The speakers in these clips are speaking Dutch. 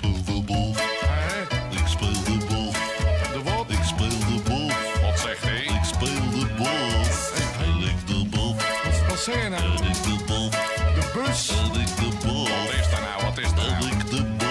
speel de? Ik speel de boel. De wat? Ik speel de boel. Wat zegt hij? Ik speel de boel. En ik de boel. Wat, wat zeg je nou? En ik de boel. De bus? En ik de. Wat is dat nou? Wat is dat En nou? ik de boel.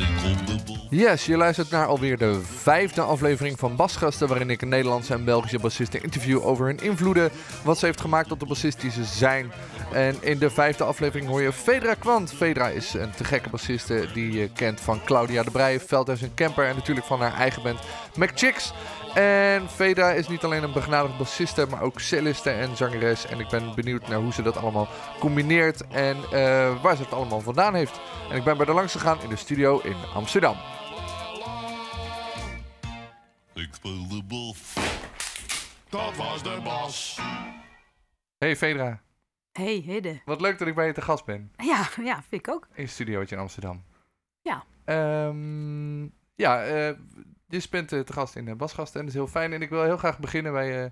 Ik kom de boel. Yes, je luistert naar alweer de vijfde aflevering van Basgasten, waarin ik een Nederlandse en Belgische bassisten interview over hun invloeden, wat ze heeft gemaakt tot de bassist die ze zijn. En in de vijfde aflevering hoor je Fedra Kwant. Fedra is een te gekke bassiste die je kent van Claudia de Breij, Veldhuis en Kemper en natuurlijk van haar eigen band McChicks. En Fedra is niet alleen een begnadigd bassiste, maar ook celliste en zangeres. En ik ben benieuwd naar hoe ze dat allemaal combineert en eh, waar ze het allemaal vandaan heeft. En ik ben bij de langs gegaan in de studio in Amsterdam. Ik speel de boel. Dat was de bas. Hey Fedra, Hey, Hidde. wat leuk dat ik bij je te gast ben Ja, ja, vind ik ook. in een studiootje in Amsterdam. Ja. Ehm, ja, eh, je bent eh, te gast in de Basgasten en dat is heel fijn. En ik wil heel graag beginnen bij eh,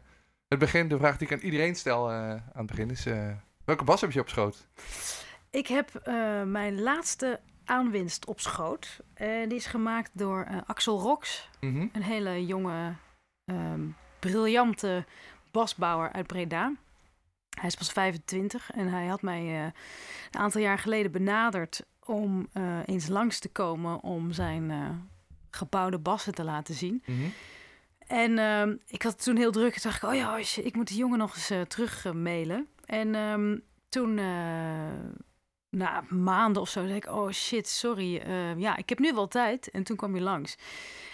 het begin. De vraag die ik aan iedereen stel eh, aan het begin is, eh, welke bas heb je op schoot? Ik heb eh, mijn laatste aanwinst op schoot. Die is gemaakt door eh, Axel Rox. Mhm. Een hele jonge, ehm, briljante basbouwer uit Breda. Hij is pas 25 en hij had mij eh, een aantal jaar geleden benaderd om eh, eens langs te komen om zijn eh, gebouwde bassen te laten zien. Mhm. En ehm, ik had het toen heel druk. Toen dacht ik, oh ja, ik moet die jongen nog eens terug mailen. En ehm, toen, na maanden of zo, zei ik, oh shit, sorry. eh, ja, ik heb nu wel tijd. En toen kwam hij langs.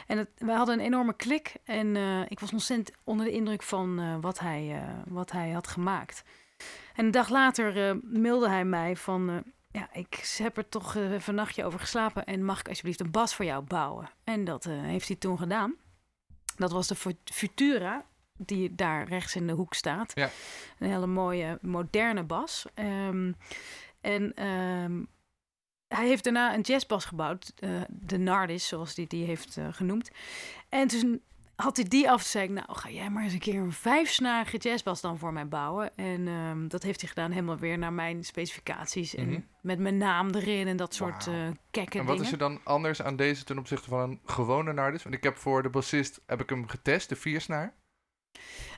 En het, wij hadden een enorme klik. En eh, ik was ontzettend onder de indruk van eh, wat, hij, wat hij had gemaakt. En een dag later mailde hij mij van... ja, ik heb er toch eh, even een nachtje over geslapen. En mag ik alsjeblieft een bas voor jou bouwen? En dat heeft hij toen gedaan. Dat was de Fu- Futura, die daar rechts in de hoek staat. Ja. Een hele mooie, moderne bas. Ehm, en ehm, hij heeft daarna een jazzbas gebouwd, eh, de Nardis, zoals hij die heeft eh, genoemd. En toen had hij die af, zei ik, nou ga jij maar eens een keer een vijfsnarige jazzbas dan voor mij bouwen. En ehm, dat heeft hij gedaan, helemaal weer naar mijn specificaties. Mhm. En met mijn naam erin en dat soort Wauw. eh kekke En wat dingen. is er dan anders aan deze ten opzichte van een gewone Nardis? Want ik heb voor de bassist heb ik hem getest, de viersnaar.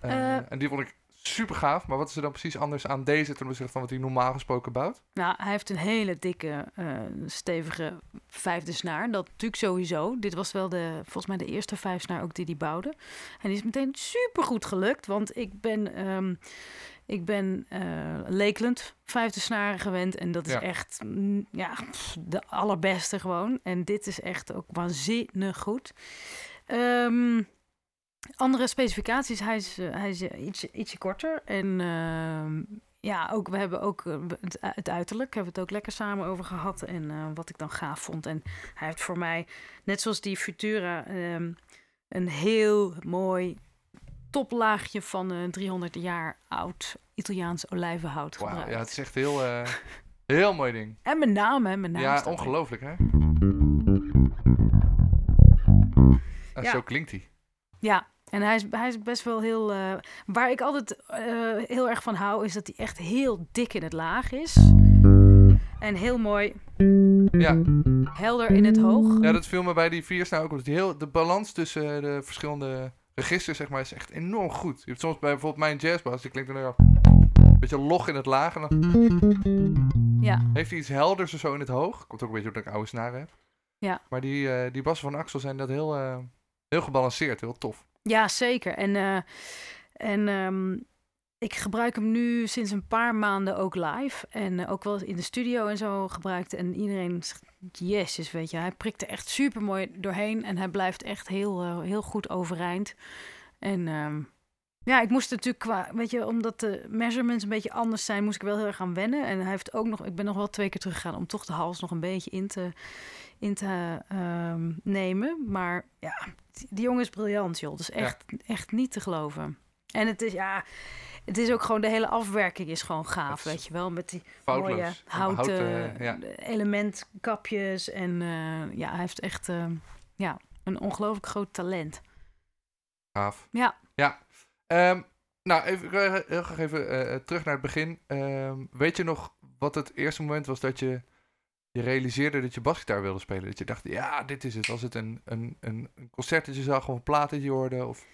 Eh Eh. en die vond ik super gaaf. Maar wat is er dan precies anders aan deze ten opzichte van wat hij normaal gesproken bouwt? Nou, hij heeft een hele dikke, eh, stevige vijfde snaar. Dat natuurlijk sowieso. Dit was wel de, volgens mij de eerste vijfsnaar ook die hij bouwde. En die is meteen super goed gelukt. Want ik ben, ehm, ik ben Lakeland vijfde snaren gewend. En dat is Ja. echt mm, ja, de allerbeste gewoon. En dit is echt ook waanzinnig goed. Ehm, andere specificaties. Hij is, eh, hij is eh, ietsje, ietsje korter. En ehm, ja, ook, we hebben ook eh, het, het uiterlijk. Hebben we het ook lekker samen over gehad. En wat ik dan gaaf vond. En hij heeft voor mij, net zoals die Futura, ehm, een heel mooi toplaagje van een 300 jaar oud Italiaans olijvenhout gebruikt. ja, het is echt heel, heel mooi ding. En mijn naam, hè? Mijn naam Ja, ongelooflijk hè? Ja. Zo klinkt hij. Ja, en hij is, hij is best wel heel... eh, waar ik altijd eh, heel erg van hou, is dat hij echt heel dik in het laag is. En heel mooi Ja. helder in het hoog. ja, dat viel me bij die ook. op. Dat die heel, de balans tussen de verschillende registers zeg maar, is echt enorm goed. Je hebt soms bij bijvoorbeeld mijn jazzbas, die klinkt dan heel een beetje log in het laag. En dan Ja, heeft hij iets helders of zo in het hoog. Komt ook een beetje omdat ik oude snaren heb. Ja. Maar die, eh, die bassen van Axel zijn dat heel, heel gebalanceerd, heel tof. Ja zeker. En, eh, en ehm, ik gebruik hem nu sinds een paar maanden ook live. En eh, ook wel in de studio en zo gebruikt. En iedereen zegt, jezus, weet je. Hij prikt er echt super mooi doorheen. En hij blijft echt heel, eh, heel goed overeind. En ehm, ja, ik moest natuurlijk qua, weet je, omdat de measurements een beetje anders zijn, moest ik wel heel erg aan wennen. En hij heeft ook nog, ik ben nog wel twee keer teruggegaan om toch de hals nog een beetje in te, in te ehm, nemen. Maar ja, die, jongen is briljant, joh. Dat is echt, echt niet te geloven. En het is, ja, het is ook gewoon, de hele afwerking is gewoon gaaf, is weet je wel. Met die Foutloos. mooie houten, Houten, ja. elementkapjes. En eh, ja, hij heeft echt eh, ja, een ongelooflijk groot talent. Gaaf. Ja. Ja. Ehm, nou, even, heel graag even eh, terug naar het begin. Ehm, weet je nog wat het eerste moment was dat je je realiseerde dat je basgitaar wilde spelen? Dat je dacht, ja, dit is het. Als het een, een, een, een concertje zag of een plaatje hoorde? Of...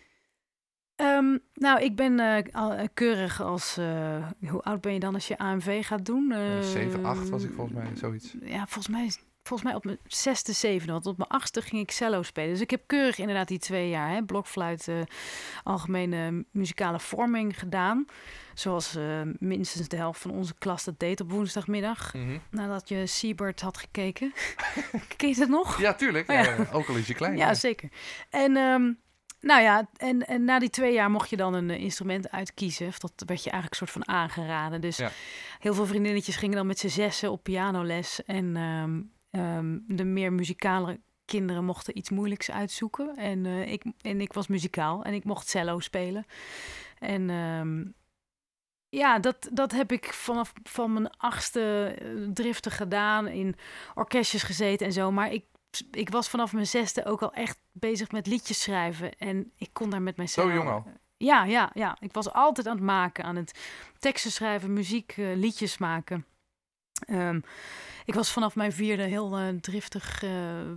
Ehm, nou, ik ben eh, eh, keurig als... eh, hoe oud ben je dan als je AMV gaat doen? Eh, 7, 8 was ik volgens mij, zoiets. Ja, volgens mij, volgens mij op mijn zesde, zevende. Want op mijn achtste ging ik cello spelen. Dus ik heb keurig inderdaad die twee jaar... Hè, blokfluit, eh, algemene muzikale vorming gedaan. Zoals eh, minstens de helft van onze klas dat deed op woensdagmiddag. Mhm. Nadat je Siebert had gekeken. Ken je dat nog? Ja, tuurlijk. Oh ja. Ook al is je klein. Ja, zeker. En ehm, nou ja, en, en na die twee jaar mocht je dan een eh, instrument uitkiezen. Of dat werd je eigenlijk een soort van aangeraden. Dus Ja. heel veel vriendinnetjes gingen dan met z'n zessen op pianoles. En ehm, ehm, de meer muzikale kinderen mochten iets moeilijks uitzoeken. En, eh, ik, en ik was muzikaal en ik mocht cello spelen. En ehm, ja, dat, dat heb ik vanaf van mijn achtste eh, driftig gedaan. In orkestjes gezeten en zo. Maar ik, ik was vanaf mijn zesde ook al echt bezig met liedjes schrijven. En ik kon daar met mijn Zo jong al? Ja, ja, ja. Ik was altijd aan het maken, aan het teksten schrijven, muziek, eh, liedjes maken. Ehm, ik was vanaf mijn vierde heel eh, driftig eh,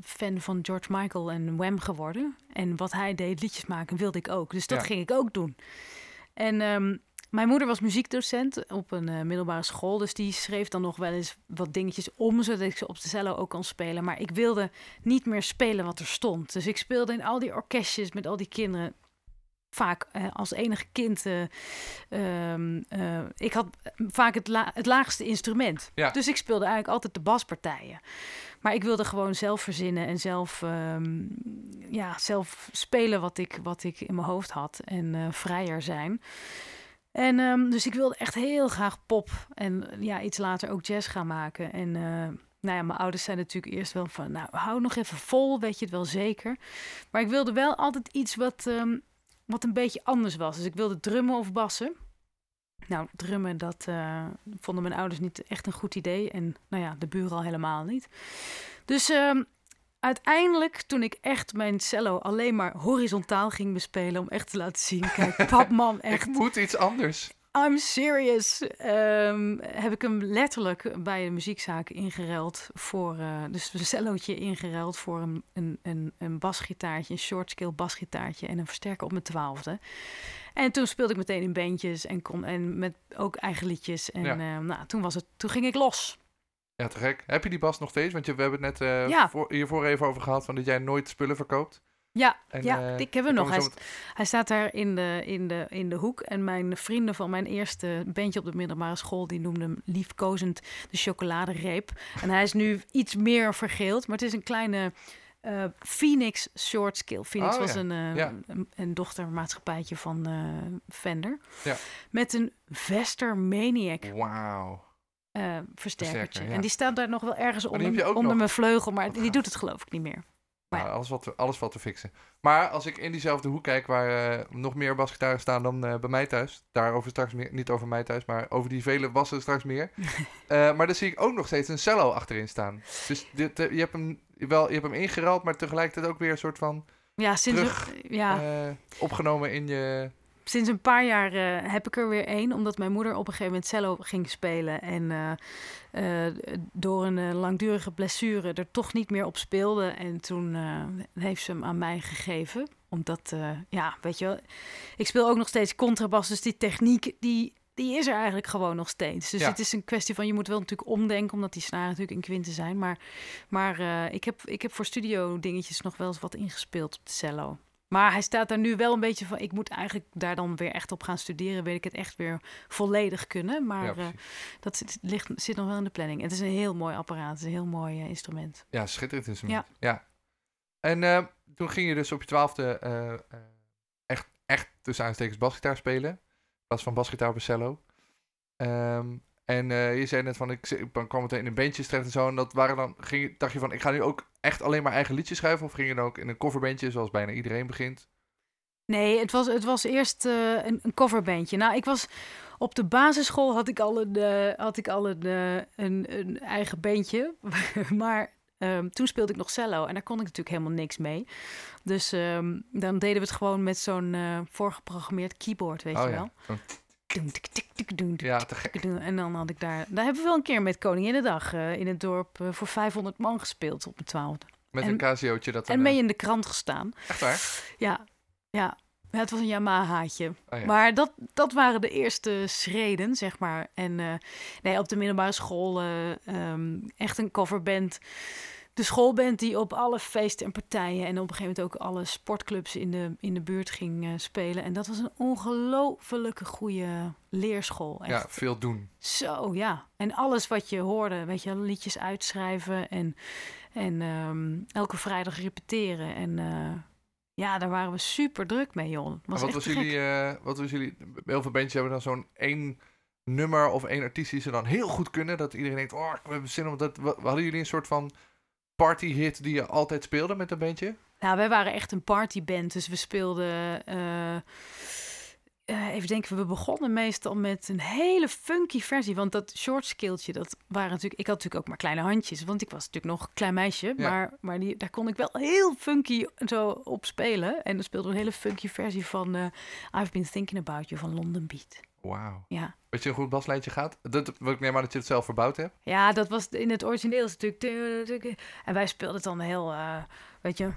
fan van George Michael en Wham geworden. En wat hij deed, liedjes maken, wilde ik ook. Dus dat Ja. ging ik ook doen. En ehm, mijn moeder was muziekdocent op een eh, middelbare school. Dus die schreef dan nog wel eens wat dingetjes om, zodat ik ze op de cello ook kan spelen. Maar ik wilde niet meer spelen wat er stond. Dus ik speelde in al die orkestjes met al die kinderen. Vaak eh, als enige kind. eh, ik had vaak het, la- het laagste instrument. Ja. Dus ik speelde eigenlijk altijd de baspartijen. Maar ik wilde gewoon zelf verzinnen en zelf, ehm, ja, zelf spelen wat ik, wat ik in mijn hoofd had. En eh, vrijer zijn. En ehm, dus ik wilde echt heel graag pop en ja, iets later ook jazz gaan maken. En nou ja, mijn ouders zijn natuurlijk eerst wel van, nou, hou nog even vol, weet je het wel zeker. Maar ik wilde wel altijd iets wat, wat een beetje anders was. Dus ik wilde drummen of bassen. Nou, drummen, dat eh, vonden mijn ouders niet echt een goed idee. En nou ja, de buren al helemaal niet. Dus ehm, uiteindelijk, toen ik echt mijn cello alleen maar horizontaal ging bespelen... om echt te laten zien, kijk, pap, mam, echt... Ik moet iets anders. I'm serious. Ehm, heb ik hem letterlijk bij de muziekzaak ingeruild voor, eh, dus een cellootje ingeruild voor een, een, een, een basgitaartje, een short scale basgitaartje en een versterker op mijn twaalfde. En toen speelde ik meteen in bandjes en kon en met ook eigen liedjes. En Ja. eh, nou, toen was het, toen ging ik los. Ja, te gek. Heb je die bas nog steeds? Want je, we hebben het net eh, Ja. voor, hiervoor even over gehad van dat jij nooit spullen verkoopt. Ja, En, ja, eh, ik heb hem nog. Hij, staat daar in de, in, de, in de hoek. En mijn vrienden van mijn eerste bandje op de middelbare school... die noemden hem liefkozend de chocoladereep. En hij is nu iets meer vergeeld. Maar het is een kleine eh, Phoenix short scale. Phoenix Oh, was ja. een, Ja. een, een dochtermaatschappijtje van eh, Fender. Ja. Met een Vester Maniac Wauw. versterkertje. Versterker. En die staat daar nog wel ergens onder, onder nog? mijn vleugel. Maar Wat die doet het geloof ik niet meer. Maar Nou, alles, wat te, alles wat te fixen. Maar als ik in diezelfde hoek kijk waar eh, nog meer basgitaren staan dan eh, bij mij thuis. Daarover straks meer. Niet over mij thuis, maar over die vele wassen straks meer. Eh, maar dan zie ik ook nog steeds een cello achterin staan. Dus dit, je, hebt hem, wel, je hebt hem ingeruild, maar tegelijkertijd ook weer een soort van Ja, sinds, terug, ja. opgenomen in je... Sinds een paar jaar heb ik er weer één, omdat mijn moeder op een gegeven moment cello ging spelen. En door een eh, langdurige blessure er toch niet meer op speelde. En toen eh, heeft ze hem aan mij gegeven. Omdat, eh, ja, weet je wel, ik speel ook nog steeds contrabas. Dus die techniek, die, die is er eigenlijk gewoon nog steeds. Dus Ja. het is een kwestie van, je moet wel natuurlijk omdenken, omdat die snaren natuurlijk in kwinten zijn. Maar, maar eh, ik, heb, ik heb voor studio dingetjes nog wel eens wat ingespeeld op de cello. Maar hij staat daar nu wel een beetje van. Ik moet eigenlijk daar dan weer echt op gaan studeren. Weet ik het echt weer volledig kunnen. Maar Ja, eh, dat zit, ligt, zit nog wel in de planning. Het is een heel mooi apparaat. Het is een heel mooi eh, instrument. Ja, schitterend instrument. Ja. En eh, toen ging je dus op je twaalfde echt, echt tussen aanstekens basgitaar spelen. In plaats van basgitaar bij cello. Ehm, en eh, je zei net van, ik, ik kwam meteen in bandjes terecht en zo. En dat waren dan, ging, dacht je van, ik ga nu ook echt alleen maar eigen liedjes schrijven? Of ging je dan ook in een coverbandje, zoals bijna iedereen begint? Nee, het was, het was eerst eh, een, een coverbandje. Nou, ik was op de basisschool had ik al een, eh, had ik al een, een, een eigen bandje. maar ehm, toen speelde ik nog cello en daar kon ik natuurlijk helemaal niks mee. Dus ehm, dan deden we het gewoon met zo'n voorgeprogrammeerd keyboard, weet oh je ja. wel. Ja, te gek. En dan had ik daar... Daar hebben we wel een keer met Koninginnedag eh in het dorp eh, voor 500 man gespeeld op de 12e. Met En- een casiootje dat En mee eh, in de krant gestaan. Echt waar? Ja, ja. Ja, het was een Yamahaatje. Oh ja. Maar dat, dat waren de eerste schreden, zeg maar. En nee, op de middelbare school eh, ehm, echt een coverband. De schoolband die op alle feesten en partijen... en op een gegeven moment ook alle sportclubs in de, in de buurt ging eh, spelen. En dat was een ongelofelijke goede leerschool. Echt. Ja, veel doen. Zo, ja. En alles wat je hoorde, weet je, liedjes uitschrijven en, en ehm, elke vrijdag repeteren. En eh, ja, daar waren we super druk mee, Was wat was, jullie, eh, wat was jullie... Heel veel bandjes hebben dan zo'n één nummer of één artiest die ze dan heel goed kunnen. Dat iedereen denkt, oh, we hebben zin om dat... Hadden jullie een soort van partyhit die je altijd speelde met een bandje? Nou, wij waren echt een partyband, dus we speelden... eh, eh, even denken, we begonnen meestal met een hele funky versie. Want dat short skilltje, dat waren natuurlijk... Ik had natuurlijk ook maar kleine handjes, want ik was natuurlijk nog een klein meisje. Ja. Maar, maar die, daar kon ik wel heel funky zo op spelen. En dan speelden we een hele funky versie van eh, I've Been Thinking About You van London Beat. Wauw. Ja. Weet je een goed baslijntje gaat? Dat, wat ik neem aan dat je het zelf verbouwd hebt. Ja, dat was in het origineel natuurlijk. En wij speelden het dan heel, eh, weet je.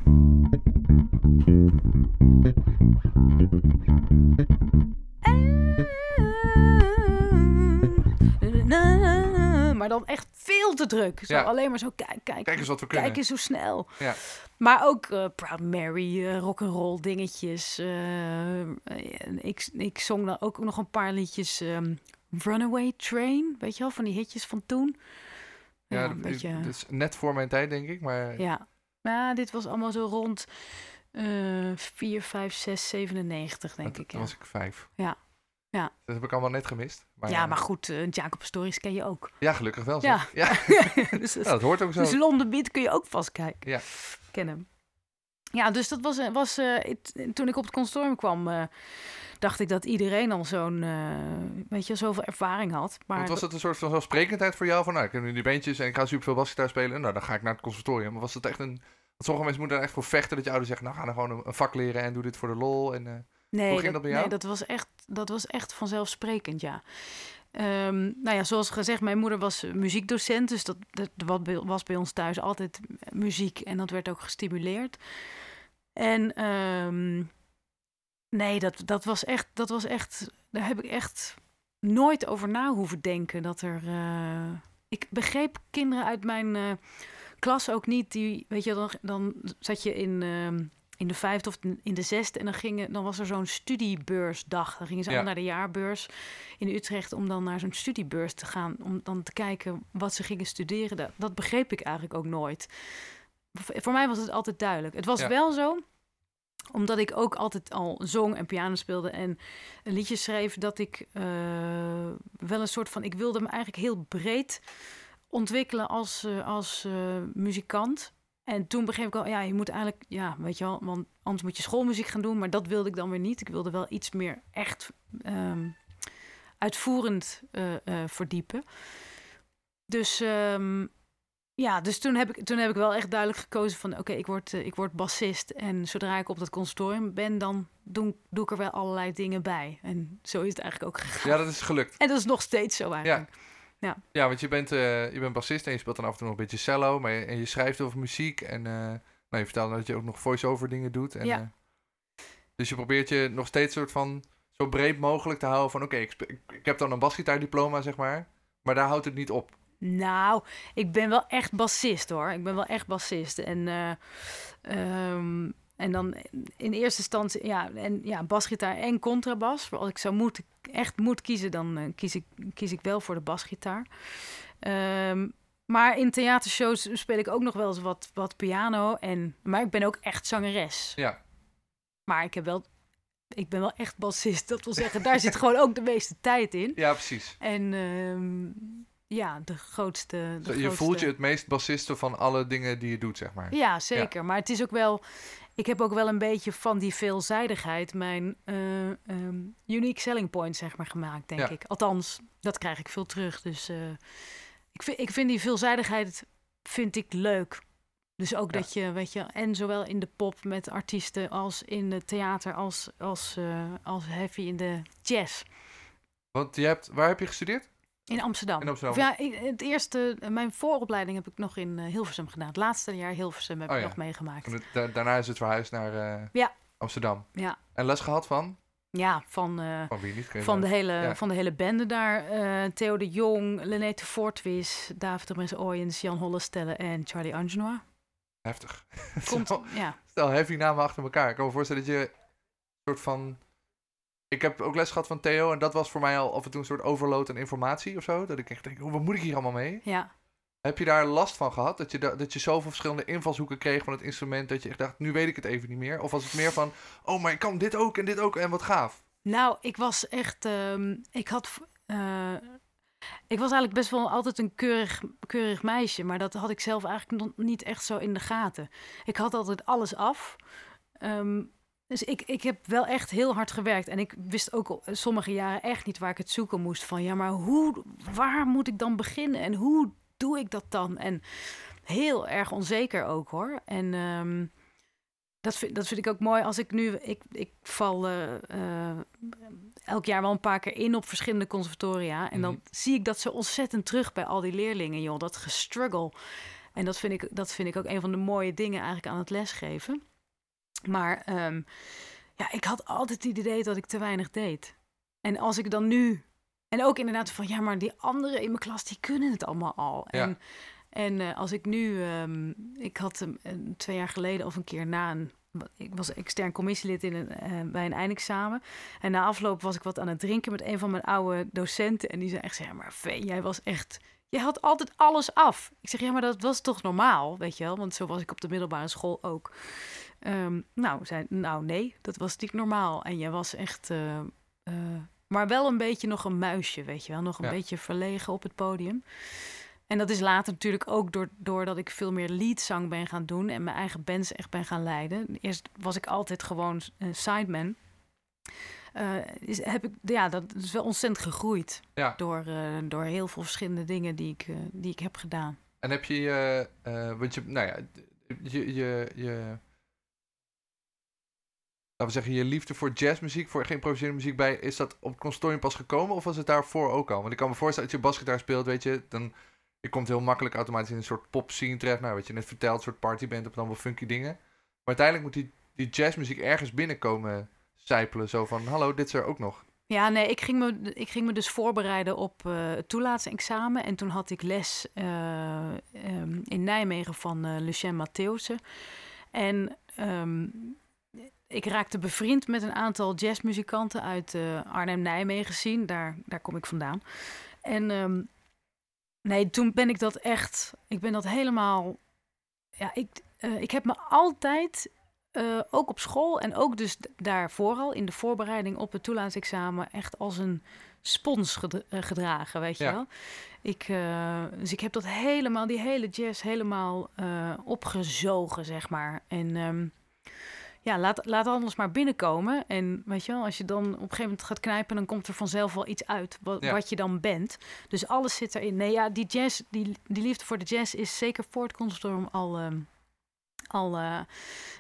Maar dan echt veel te druk. Zo Ja. alleen maar zo kijk, kijk, Kijk eens wat we kunnen. kijk eens hoe snel. Ja. Maar ook eh Proud Mary, eh rock and roll dingetjes. en ik, ik zong dan ook nog een paar liedjes. ehm, Runaway Train, weet je wel, van die hitjes van toen. Ja, Ja, dat, beetje. dat is net voor mijn tijd, denk ik. Maar Ja. Maar dit was allemaal zo rond eh 4, 5, 6, 97, denk toen ik. Ja. was ik vijf. Ja. Ja. Dat heb ik allemaal net gemist. Maar, ja, maar goed, eh Jacob Stories ken je ook. Ja, gelukkig wel. Zeg. Ja. dus Ja, dat, dat hoort ook zo. dus Londen Beat kun je ook vast kijken. Ja. Kennen. Ja, dus dat was, eh, was eh, toen ik op het consortium kwam, dacht ik dat iedereen al zo'n, weet je, zoveel ervaring had. Maar Want was het een soort van zelfsprekendheid voor jou? Van, nou, ik heb nu die bandjes en ik ga super veel basgitaar spelen. Nou, dan ga ik naar het conservatorium. Maar was het echt een... Want sommige mensen moeten er echt voor vechten dat je ouders zeggen... Nou, ga dan gewoon een, vak leren en doe dit voor de lol. En, Nee, Hoe ging dat, dat bij jou? nee dat, was echt, dat was echt vanzelfsprekend, ja. Ehm, nou ja, zoals gezegd, mijn moeder was eh, muziekdocent. Dus dat, dat wat bij- was bij ons thuis altijd muziek. En dat werd ook gestimuleerd. En ehm, nee, dat, dat was echt, dat was echt... Daar heb ik echt nooit over na hoeven denken. Dat er... eh, ik begreep kinderen uit mijn eh, klas ook niet. Die, weet je, dan, dan zat je in... ehm, in de vijfde of in de zesde. En dan, gingen, dan was er zo'n studiebeursdag. Dan gingen ze Ja. allemaal naar de jaarbeurs in Utrecht... om dan naar zo'n studiebeurs te gaan. Om dan te kijken wat ze gingen studeren. Dat, dat begreep ik eigenlijk ook nooit. Voor mij was het altijd duidelijk. Het was Ja. wel zo omdat ik ook altijd al zong en piano speelde en een liedje schreef, dat ik eh, wel een soort van. Ik wilde me eigenlijk heel breed ontwikkelen als, eh, als eh, muzikant. En toen begreep ik al, ja, je moet eigenlijk, ja, weet je wel, want anders moet je schoolmuziek gaan doen, maar dat wilde ik dan weer niet. Ik wilde wel iets meer echt ehm, uitvoerend eh, eh, verdiepen. Dus ehm, ja, dus toen heb, ik, toen heb ik wel echt duidelijk gekozen van... oké, ik, word, eh, ik word bassist en zodra ik op dat consortium ben... dan doe, doe ik er wel allerlei dingen bij. En zo is het eigenlijk ook gegaan. ja, dat is gelukt. En dat is nog steeds zo eigenlijk. Ja, want je bent, eh, je bent bassist en je speelt dan af en toe nog een beetje cello. Maar je, en je schrijft over muziek. En eh, nou, je vertelde dat je ook nog voice-over dingen doet. En, Ja. eh, dus je probeert je nog steeds soort van zo breed mogelijk te houden van... Oké, ik, ik, ik heb dan een basgitaardiploma, zeg maar. Maar daar houdt het niet op. Nou, ik ben wel echt bassist hoor. Ik ben wel echt bassist. En, eh, ehm, en dan in eerste instantie, ja, en, ja, basgitaar en contrabas. Als ik zou moeten, echt moet kiezen, dan eh, kies, ik, kies ik wel voor de basgitaar. Ehm, maar in theatershows speel ik ook nog wel eens wat, wat piano. En, maar ik ben ook echt zangeres. Ja, Maar ik heb wel, ik ben wel echt bassist. Dat wil zeggen, daar zit gewoon ook de meeste tijd in. ja precies. En ehm, ja, de grootste. De je grootste... voelt je het meest bassiste van alle dingen die je doet, zeg maar. Ja, zeker. Maar het is ook wel. Ik heb ook wel een beetje van die veelzijdigheid mijn ehm, unique selling point, zeg maar, gemaakt, denk Ja. ik. Althans, dat krijg ik veel terug. Dus eh, ik, vind, ik vind die veelzijdigheid vind ik leuk. Dus ook Ja. dat je, weet je, en zowel in de pop met artiesten als in het theater, als, als, eh, als heavy in de jazz. Want je hebt, waar heb je gestudeerd? In Amsterdam. In Amsterdam. Of ja, het eerste, mijn vooropleiding heb ik nog in eh, Hilversum gedaan. Het laatste jaar Hilversum heb Oh ik ja. nog meegemaakt. Da- daarna is het verhuisd naar eh, Ja. Amsterdam. Ja, En les gehad van? ja van, eh, Van wie niet? Van, de hele, Ja. van de hele bende daar. eh, Theo de Jong, Lenete Fortwis, David de Mens Ooyens, Jan Hollestelle en Charlie Angenois. Heftig. Komt, Stel- ja. Stel, heavy namen achter elkaar. Ik kan me voorstellen dat je een soort van... Ik heb ook les gehad van Theo en dat was voor mij al af en toe een soort overload aan informatie of zo. Dat ik echt denk, oh, wat moet ik hier allemaal mee? ja. Heb je daar last van gehad? Dat je, da- dat je zoveel verschillende invalshoeken kreeg van het instrument dat je echt dacht, nu weet ik het even niet meer? Of was het meer van, oh, maar ik kan dit ook en dit ook en wat gaaf? Nou, ik was echt. ehm, ik had. eh, ik was eigenlijk best wel altijd een keurig, keurig meisje, maar dat had ik zelf eigenlijk nog niet echt zo in de gaten. Ik had altijd alles af. Ehm, dus ik, ik heb wel echt heel hard gewerkt. En ik wist ook al sommige jaren echt niet waar ik het zoeken moest. Van ja, maar hoe, waar moet ik dan beginnen? En hoe doe ik dat dan? En heel erg onzeker ook hoor. En ehm, dat, vind, dat vind ik ook mooi als ik nu. Ik, ik val eh, eh, elk jaar wel een paar keer in op verschillende conservatoria. En dan Mhm. zie ik dat zo ontzettend terug bij al die leerlingen, joh. Dat gestruggle. En dat vind, ik, dat vind ik ook een van de mooie dingen eigenlijk aan het lesgeven. Maar ehm, ja, ik had altijd het idee dat ik te weinig deed. En als ik dan nu... En ook inderdaad van, ja, maar die anderen in mijn klas, die kunnen het allemaal al. Ja. En, en eh, als ik nu... ehm, ik had hem een- twee jaar geleden of een keer na een... Ik was extern commissielid in een, eh, bij een eindexamen. En na afloop was ik wat aan het drinken met een van mijn oude docenten. En die zei echt, ja, maar Vee, jij was echt... Je had altijd alles af. Ik zeg, ja, maar dat was toch normaal, weet je wel? Want zo was ik op de middelbare school ook. Ehm, nou, zei, nou nee, dat was niet normaal. En jij was echt... eh, eh, maar wel een beetje nog een muisje, weet je wel. Nog een Ja. beetje verlegen op het podium. En dat is later natuurlijk ook door, doordat ik veel meer leadzang ben gaan doen... en mijn eigen bands echt ben gaan leiden. Eerst was ik altijd gewoon een sideman. Eh, is, heb ik, ja, dat is wel ontzettend gegroeid. Ja. Door, door heel veel verschillende dingen die ik, die ik heb gedaan. En heb je, je, want je, nou ja, je, je, je, we zeggen, je liefde voor jazzmuziek, voor geïmproviseerde muziek bij, is dat op het pas gekomen of was het daarvoor ook al? Want ik kan me voorstellen, als je basgitaar speelt, weet je, dan je komt heel makkelijk automatisch in een soort pop scene terecht. Nou, wat je net vertelt, een soort partyband op allemaal funky dingen. Maar uiteindelijk moet die, die jazzmuziek ergens binnenkomen zijpelen. Zo van, hallo, dit is er ook nog. Ja, nee, ik ging me, ik ging me dus voorbereiden op eh het toelaatsexamen. En toen had ik les eh, ehm, in Nijmegen van eh Lucien Mattheusen. En ehm, ik raakte bevriend met een aantal jazzmuzikanten uit eh, Arnhem-Nijmegen zien. Daar, daar kom ik vandaan. En ehm, nee, toen ben ik dat echt... Ik ben dat helemaal... Ja, ik, eh, ik heb me altijd eh, ook op school en ook dus daarvoor al in de voorbereiding op het toelaatsexamen echt als een spons gedra- gedragen, weet je Ja. wel. Ik, dus ik heb dat helemaal, die hele jazz helemaal opgezogen, zeg maar. En ehm, ja, laat, laat alles maar binnenkomen. En weet je wel, als je dan op een gegeven moment gaat knijpen, dan komt er vanzelf wel iets uit wat, Ja. wat je dan bent. Dus alles zit erin. Nee, ja, die jazz, die, die liefde voor de jazz is zeker voor het conservatorium al, ehm, al eh,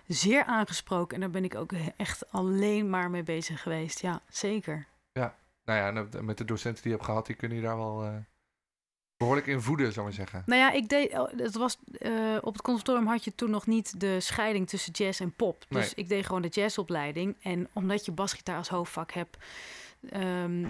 zeer aangesproken. En daar ben ik ook echt alleen maar mee bezig geweest. Ja, zeker. Nou ja, en met de docenten die je hebt gehad, die kunnen je daar wel eh, behoorlijk in voeden, zou ik maar zeggen. Nou ja, ik deed, oh, het was, eh, op het conservatorium had je toen nog niet de scheiding tussen jazz en pop. Dus Nee. ik deed gewoon de jazzopleiding. En omdat je basgitaar als hoofdvak hebt, ehm,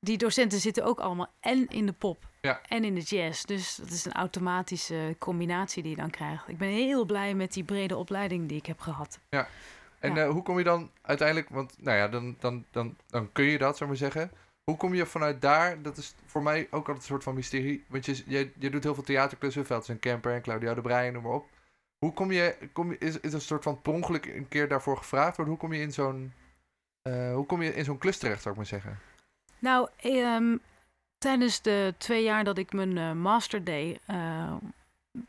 die docenten zitten ook allemaal en in de pop Ja. en in de jazz. Dus dat is een automatische combinatie die je dan krijgt. Ik ben heel blij met die brede opleiding die ik heb gehad. En Ja. eh, hoe kom je dan uiteindelijk, want nou ja, dan, dan, dan, dan kun je dat, zou ik maar zeggen. Hoe kom je vanuit daar, dat is voor mij ook altijd een soort van mysterie. Want je, je, doet heel veel theaterklussen, Velds en Kemper en Claudia de Breij, noem maar op. Hoe kom je, kom je is, is een soort van per ongeluk een keer daarvoor gevraagd worden? Hoe kom je in zo'n, eh, hoe kom je in zo'n klus terecht, zou ik maar zeggen? Nou, ehm, tijdens de twee jaar dat ik mijn eh, master deed, eh,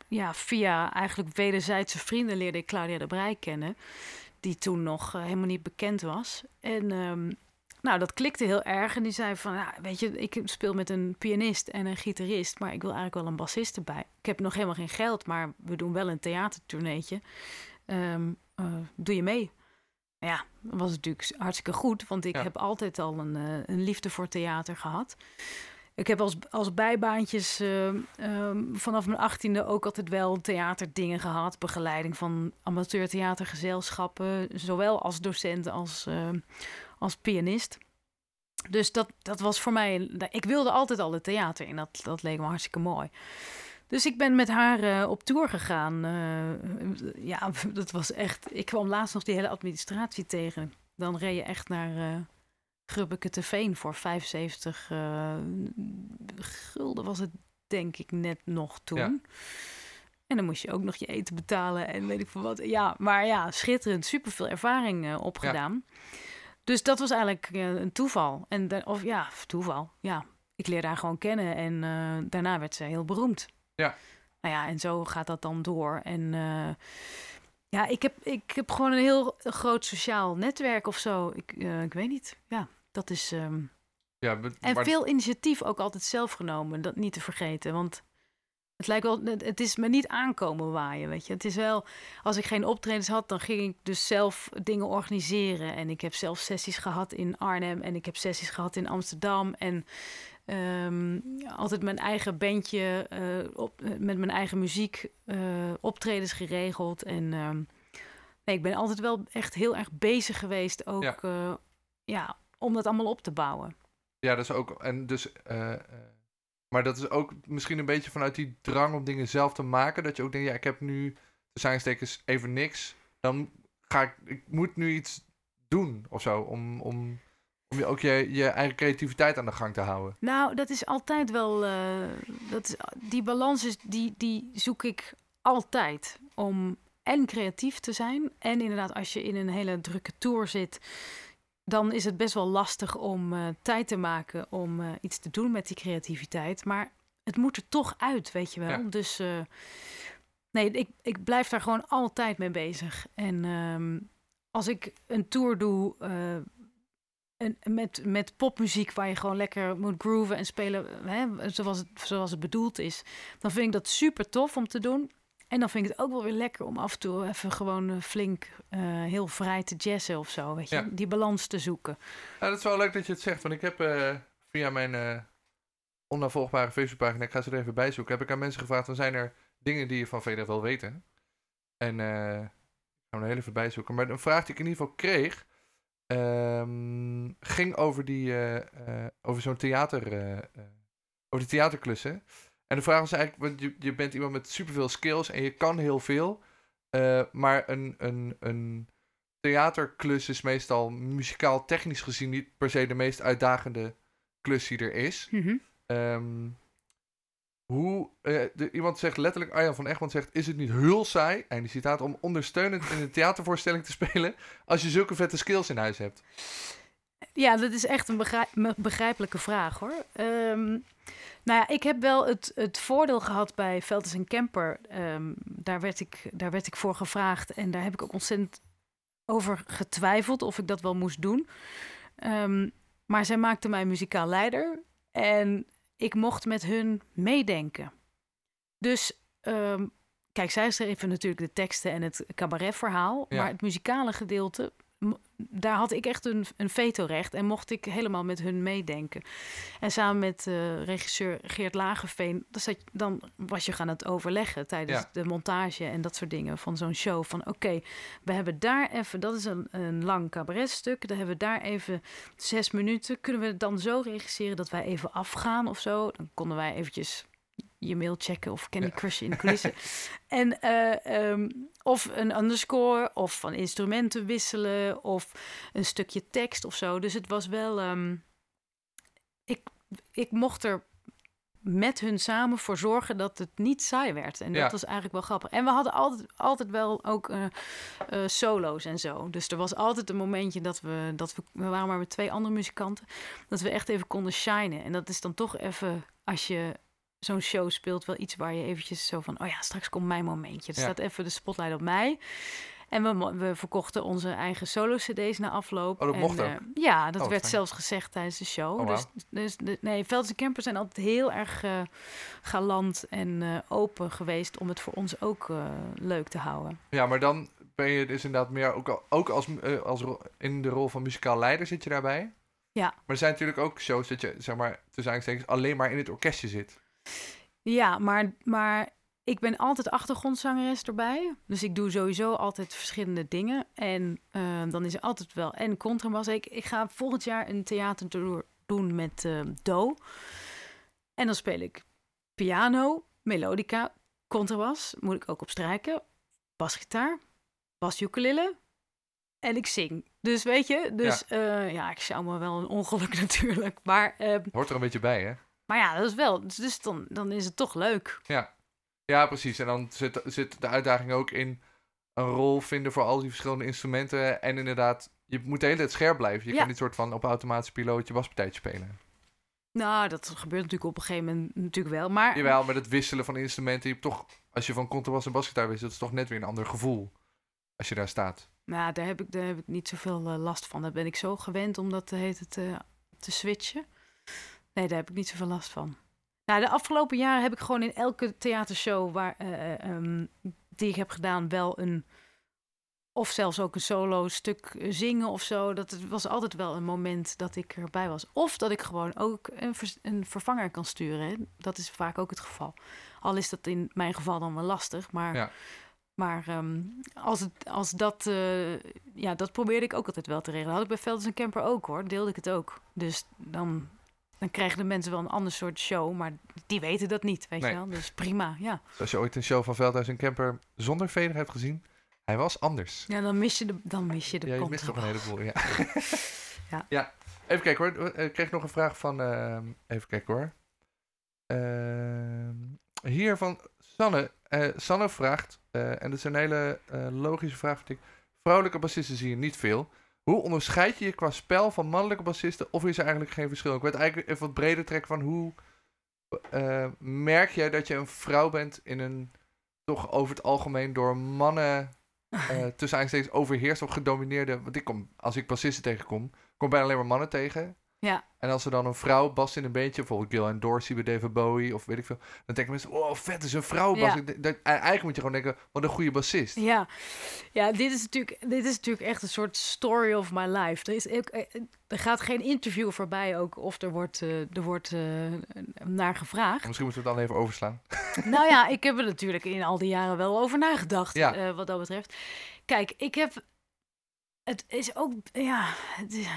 ja, via eigenlijk wederzijdse vrienden leerde ik Claudia de Breij kennen, die toen nog helemaal niet bekend was. En ehm, nou, dat klikte heel erg. En die zei van, ja, weet je, ik speel met een pianist en een gitarist, maar ik wil eigenlijk wel een bassist erbij. Ik heb nog helemaal geen geld, maar we doen wel een theatertourneetje. Ehm, eh, doe je mee? ja, dat was natuurlijk hartstikke goed. Want ik Ja. heb altijd al een, eh, een liefde voor theater gehad. Ik heb als, als bijbaantjes eh, ehm, vanaf mijn achttiende ook altijd wel theaterdingen gehad. Begeleiding van amateurtheatergezelschappen. Zowel als docent als, als pianist. Dus dat, dat was voor mij... Ik wilde altijd al het theater in. Dat, dat leek me hartstikke mooi. Dus ik ben met haar eh, op tour gegaan. Eh, ja, dat was echt... Ik kwam laatst nog die hele administratie tegen. Dan reed je echt naar eh Grubbeke te Veen voor 75 eh, gulden was het denk ik net nog toen. Ja. En dan moest je ook nog je eten betalen en weet ik veel wat. Ja, maar ja, schitterend. Super veel ervaring opgedaan. Dus dat was eigenlijk eh, een toeval. En of ja, toeval. Ja, ik leerde haar gewoon kennen en eh, daarna werd ze heel beroemd. Ja. Nou ja, en zo gaat dat dan door. En eh, ja, ik heb, ik heb gewoon een heel groot sociaal netwerk of zo. Ik, ik weet niet. Ja, dat is. ehm, Ja, en veel initiatief ook altijd zelf genomen, dat niet te vergeten. Want het lijkt wel, het is me niet aankomen waaien, weet je. Het is wel, als ik geen optredens had, dan ging ik dus zelf dingen organiseren. En ik heb zelf sessies gehad in Arnhem en ik heb sessies gehad in Amsterdam. En ehm, altijd mijn eigen bandje, eh, op, eh, met mijn eigen muziek, eh, optredens geregeld. En ehm, nee, ik ben altijd wel echt heel erg bezig geweest ook, Ja. ja, ja om dat allemaal op te bouwen. Ja, dat is ook. En dus, maar dat is ook misschien een beetje vanuit die drang om dingen zelf te maken. Dat je ook denkt, ja, ik heb nu de zijnstekens even niks. Dan ga ik, ik moet nu iets doen of zo. Om, om, om je ook je, je eigen creativiteit aan de gang te houden. Nou, dat is altijd wel. eh, dat die balans is, die, die zoek ik altijd. Om en creatief te zijn. En inderdaad, als je in een hele drukke tour zit. Dan is het best wel lastig om eh, tijd te maken om eh, iets te doen met die creativiteit. Maar het moet er toch uit, weet je wel. Ja. Dus eh, nee, ik, ik blijf daar gewoon altijd mee bezig. En ehm, als ik een tour doe en met, met popmuziek waar je gewoon lekker moet grooven en spelen hè, zoals, het, zoals het bedoeld is, dan vind ik dat super tof om te doen. En dan vind ik het ook wel weer lekker om af en toe even gewoon eh, flink eh, heel vrij te jazzen of zo, weet je. Ja. Die balans te zoeken. Ja, dat is wel leuk dat je het zegt. Want ik heb eh, via mijn eh onnavolgbare Facebookpagina, ik ga ze er even bij zoeken, heb ik aan mensen gevraagd, dan zijn er dingen die je van VDF wel weten. En ik ga hem er heel even bij zoeken. Maar een vraag die ik in ieder geval kreeg, ehm, ging over, die, over zo'n theater, over die theaterklussen. En de vraag was eigenlijk, want je, je bent iemand met superveel skills en je kan heel veel. eh, maar een, een, een theaterklus is meestal muzikaal technisch gezien niet per se de meest uitdagende klus die er is. Mhm. Ehm, hoe, eh, de, iemand zegt letterlijk, Arjan van Egmond zegt, is het niet heel saai, en die citaat, om ondersteunend in een theatervoorstelling te spelen als je zulke vette skills in huis hebt? Ja, dat is echt een begrijp- begrijpelijke vraag hoor. Ehm, nou ja, ik heb wel het, het voordeel gehad bij Velters en Kemper. Ehm, daar, werd ik, daar werd ik voor gevraagd en daar heb ik ook ontzettend over getwijfeld of ik dat wel moest doen. Ehm, maar zij maakte mij muzikaal leider en ik mocht met hun meedenken. Dus kijk, zij schreven natuurlijk de teksten en het cabaretverhaal, Ja. maar het muzikale gedeelte daar had ik echt een, een vetorecht en mocht ik helemaal met hun meedenken. En samen met eh, regisseur Geert Lagerveen, dan, zat, je- dan was je gaan het overleggen tijdens Ja. de montage en dat soort dingen van zo'n show. Van oké, we hebben daar even, dat is een, een lang cabaretstuk, dan hebben we daar even zes minuten. Kunnen we het dan zo regisseren dat wij even afgaan of zo? Dan konden wij eventjes je mail checken of Candy Ja. Crush in de coulissen. en eh, ehm, of een underscore of van instrumenten wisselen of een stukje tekst of zo. Dus het was wel. ehm, ik, ik mocht er met hun samen voor zorgen dat het niet saai werd. En Ja. dat was eigenlijk wel grappig. En we hadden altijd, altijd wel ook eh, eh, solo's en zo. Dus er was altijd een momentje dat we, dat we, we waren maar met twee andere muzikanten, dat we echt even konden shinen. En dat is dan toch even, als je zo'n show speelt, wel iets waar je eventjes zo van, oh ja, straks komt mijn momentje. Er Ja. staat even de spotlight op mij. En we, we verkochten onze eigen solo-cd's na afloop. Oh, dat en, mocht eh, ja, dat Oh, werd fijn. zelfs gezegd tijdens de show. Oh, dus, dus nee, Veldse Campers zijn altijd heel erg eh, galant en eh, open geweest om het voor ons ook leuk te houden. Ja, maar dan ben je dus inderdaad meer ook, ook als, als in de rol van muzikaal leider zit je daarbij. Ja. Maar er zijn natuurlijk ook shows dat je, zeg maar, tussen aanstekens alleen maar in het orkestje zit. Ja, maar, maar ik ben altijd achtergrondzangeres erbij. Dus ik doe sowieso altijd verschillende dingen. En eh, dan is er altijd wel en contrabas. Ik, ik ga volgend jaar een theatertour doen met eh, Do. En dan speel ik piano, melodica, contrabas. Moet ik ook op strijken. Basgitaar, bas-ukulele. En ik zing. Dus weet je, dus ja, ja ik zou me wel een ongeluk natuurlijk. Maar, eh, Hoort er een beetje bij, hè? Maar ja, dat is wel. Dus, dus dan, dan is het toch leuk. Ja. Ja, precies. En dan zit, zit de uitdaging ook in een rol vinden voor al die verschillende instrumenten. En inderdaad, je moet de hele tijd scherp blijven. Je Ja. kan niet soort van op automatische piloot je baspartijtje spelen. Nou, dat gebeurt natuurlijk op een gegeven moment natuurlijk wel. Maar Jawel, met het wisselen van instrumenten. Je hebt toch, als je van contrabas en basgitaar wisselt, dat is toch net weer een ander gevoel. Als je daar staat. nou, daar, heb ik, daar heb ik niet zoveel eh, last van. Daar ben ik zo gewend om dat eh, heet het, eh, te switchen. Nee, daar heb ik niet zoveel last van. Nou, de afgelopen jaren heb ik gewoon in elke theatershow waar, eh, eh, ehm, die ik heb gedaan wel een... Of zelfs ook een solo stuk eh, zingen of zo. Dat het was altijd wel een moment dat ik erbij was. Of dat ik gewoon ook een, een vervanger kan sturen. Hè. Dat is vaak ook het geval. Al is dat in mijn geval dan wel lastig. Maar, Ja. maar ehm, als, het, als dat... ja, dat probeerde ik ook altijd wel te regelen. Had ik bij Velders en Camper ook hoor. Deelde ik het ook. Dus dan, dan krijgen de mensen wel een ander soort show. Maar die weten dat niet, weet Nee. je wel. Dus prima, ja. Dus als je ooit een show van Veldhuis en Kemper zonder Veder hebt gezien, hij was anders. Ja, dan mis je de, dan mis je de Ja, je mist toch een heleboel. Ja. Ja. ja. Even kijken hoor. Ik kreeg nog een vraag van. ehm, even kijken hoor. Ehm, hier van Sanne. Eh, Sanne vraagt, eh, en dat is een hele eh, logische vraag vind ik. Vrouwelijke bassisten zie je niet veel. Hoe onderscheid je je qua spel van mannelijke bassisten? Of is er eigenlijk geen verschil? Ik wil het eigenlijk even wat breder trekken van hoe eh, merk jij dat je een vrouw bent in een toch over het algemeen door mannen eh tussen aanstekens overheerst of gedomineerde. Want ik kom, als ik bassisten tegenkom, kom bijna alleen maar mannen tegen. Ja. En als er dan een vrouw bast in een beentje, bijvoorbeeld Gil en Dorsey bij David Bowie of weet ik veel, dan denken mensen, oh vet, dat is een vrouw. Ja. Eigenlijk moet je gewoon denken, wat een goede bassist. Ja, ja dit, is natuurlijk, dit is natuurlijk echt een soort story of my life. Er, is ook, eh, er gaat geen interview voorbij ook of er wordt, eh, er wordt eh, naar gevraagd. Misschien moeten we het dan even overslaan. nou ja, ik heb er natuurlijk in al die jaren wel over nagedacht, Ja. eh, wat dat betreft. Kijk, ik heb... Het is ook... Ja, het is-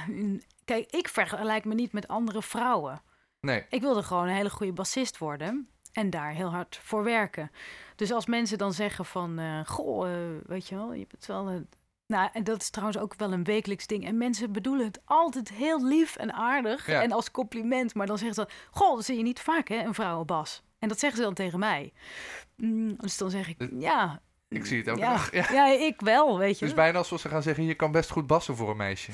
kijk, ik vergelijk me niet met andere vrouwen. Nee, Ik wilde gewoon een hele goede bassist worden en daar heel hard voor werken. Dus als mensen dan zeggen van, eh, goh, eh, weet je wel, je bent wel een... Nou, en dat is trouwens ook wel een wekelijks ding. En mensen bedoelen het altijd heel lief en aardig Ja. en als compliment. Maar dan zeggen ze dan, goh, dat zie je niet vaak, hè, een vrouwenbas. En dat zeggen ze dan tegen mij. Mm, dus dan zeg ik, ja, ik zie het elke ja. Ja. ja, ik wel, weet je. Het is bijna alsof ze gaan zeggen, je kan best goed bassen voor een meisje.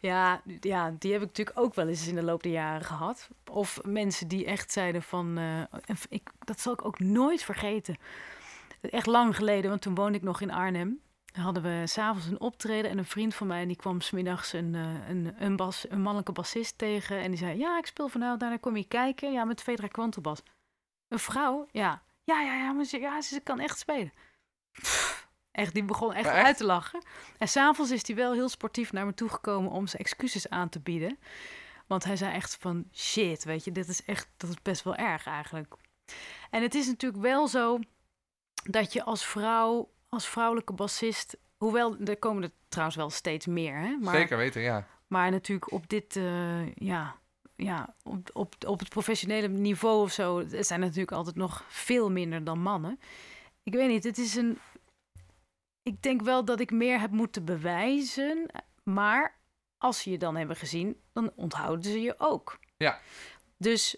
Ja, ja, die heb ik natuurlijk ook wel eens in de loop der jaren gehad. Of mensen die echt zeiden van... eh, ik, dat zal ik ook nooit vergeten. Echt lang geleden, want toen woonde ik nog in Arnhem. Dan hadden we s'avonds een optreden en een vriend van mij... die kwam smiddags een, eh, een, een, bas, een mannelijke bassist tegen. En die zei, ja, ik speel vanavond, daarna kom je kijken. Ja, met Vedra Kwantelbas. Een vrouw? Ja. Ja, ja, ja, maar ze, ja, ze kan echt spelen. Pff, Echt, die begon echt, uit te lachen. En s'avonds is hij wel heel sportief naar me toegekomen om zijn excuses aan te bieden. Want hij zei echt van shit, weet je, dit is echt, dat is best wel erg eigenlijk. En het is natuurlijk wel zo dat je als vrouw, als vrouwelijke bassist, hoewel er komen er trouwens wel steeds meer, hè? Maar, Zeker weten, ja. maar natuurlijk op dit, eh, ja, ja op, op, op het professionele niveau of zo, zijn er natuurlijk altijd nog veel minder dan mannen. Ik weet niet, het is een. Ik denk wel dat ik meer heb moeten bewijzen, maar als ze je dan hebben gezien, dan onthouden ze je ook. Ja. Dus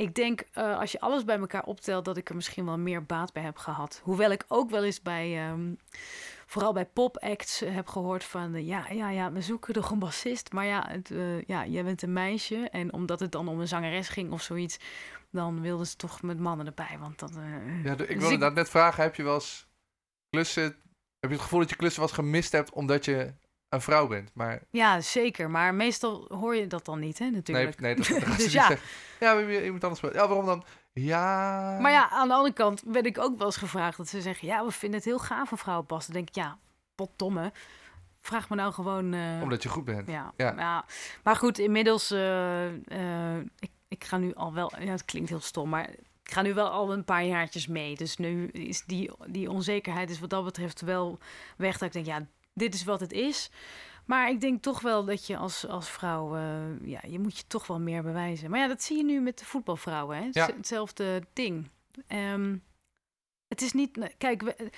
ik denk, eh, als je alles bij elkaar optelt, dat ik er misschien wel meer baat bij heb gehad. Hoewel ik ook wel eens bij, ehm, vooral bij popacts eh, heb gehoord van, eh, ja, ja, ja, we zoeken nog een bassist, maar ja, het, ja, jij bent een meisje. En omdat het dan om een zangeres ging of zoiets, dan wilden ze toch met mannen erbij, want dat... eh, ja de- ik Dus wilde ik- inderdaad net vragen, heb je wel eens klussen... Heb je het gevoel dat je klussen was gemist hebt omdat je een vrouw bent? Maar Ja, zeker. Maar meestal hoor je dat dan niet, hè, nee, natuurlijk. nee dat, dat ze Dus ja. zeggen. Ja, iemand anders. Ja, waarom dan? Ja... Maar ja, aan de andere kant ben ik ook wel eens gevraagd dat ze zeggen: Ja, we vinden het heel gaaf een vrouw pas. Dan denk ik: Ja, potdomme. Vraag me nou gewoon... eh, Omdat je goed bent. ja. Ja. Ja. Maar goed, inmiddels... eh, eh, ik, ik ga nu al wel... Ja, het klinkt heel stom, maar... Ik ga nu wel al een paar jaartjes mee. Dus nu is die, die onzekerheid is wat dat betreft wel weg. Dat ik denk, ja, dit is wat het is. Maar ik denk toch wel dat je als, als vrouw... eh, ja, je moet je toch wel meer bewijzen. Maar ja, dat zie je nu met de voetbalvrouwen. Hè? Ja. Hetzelfde ding. Ehm, het is niet... Kijk, we-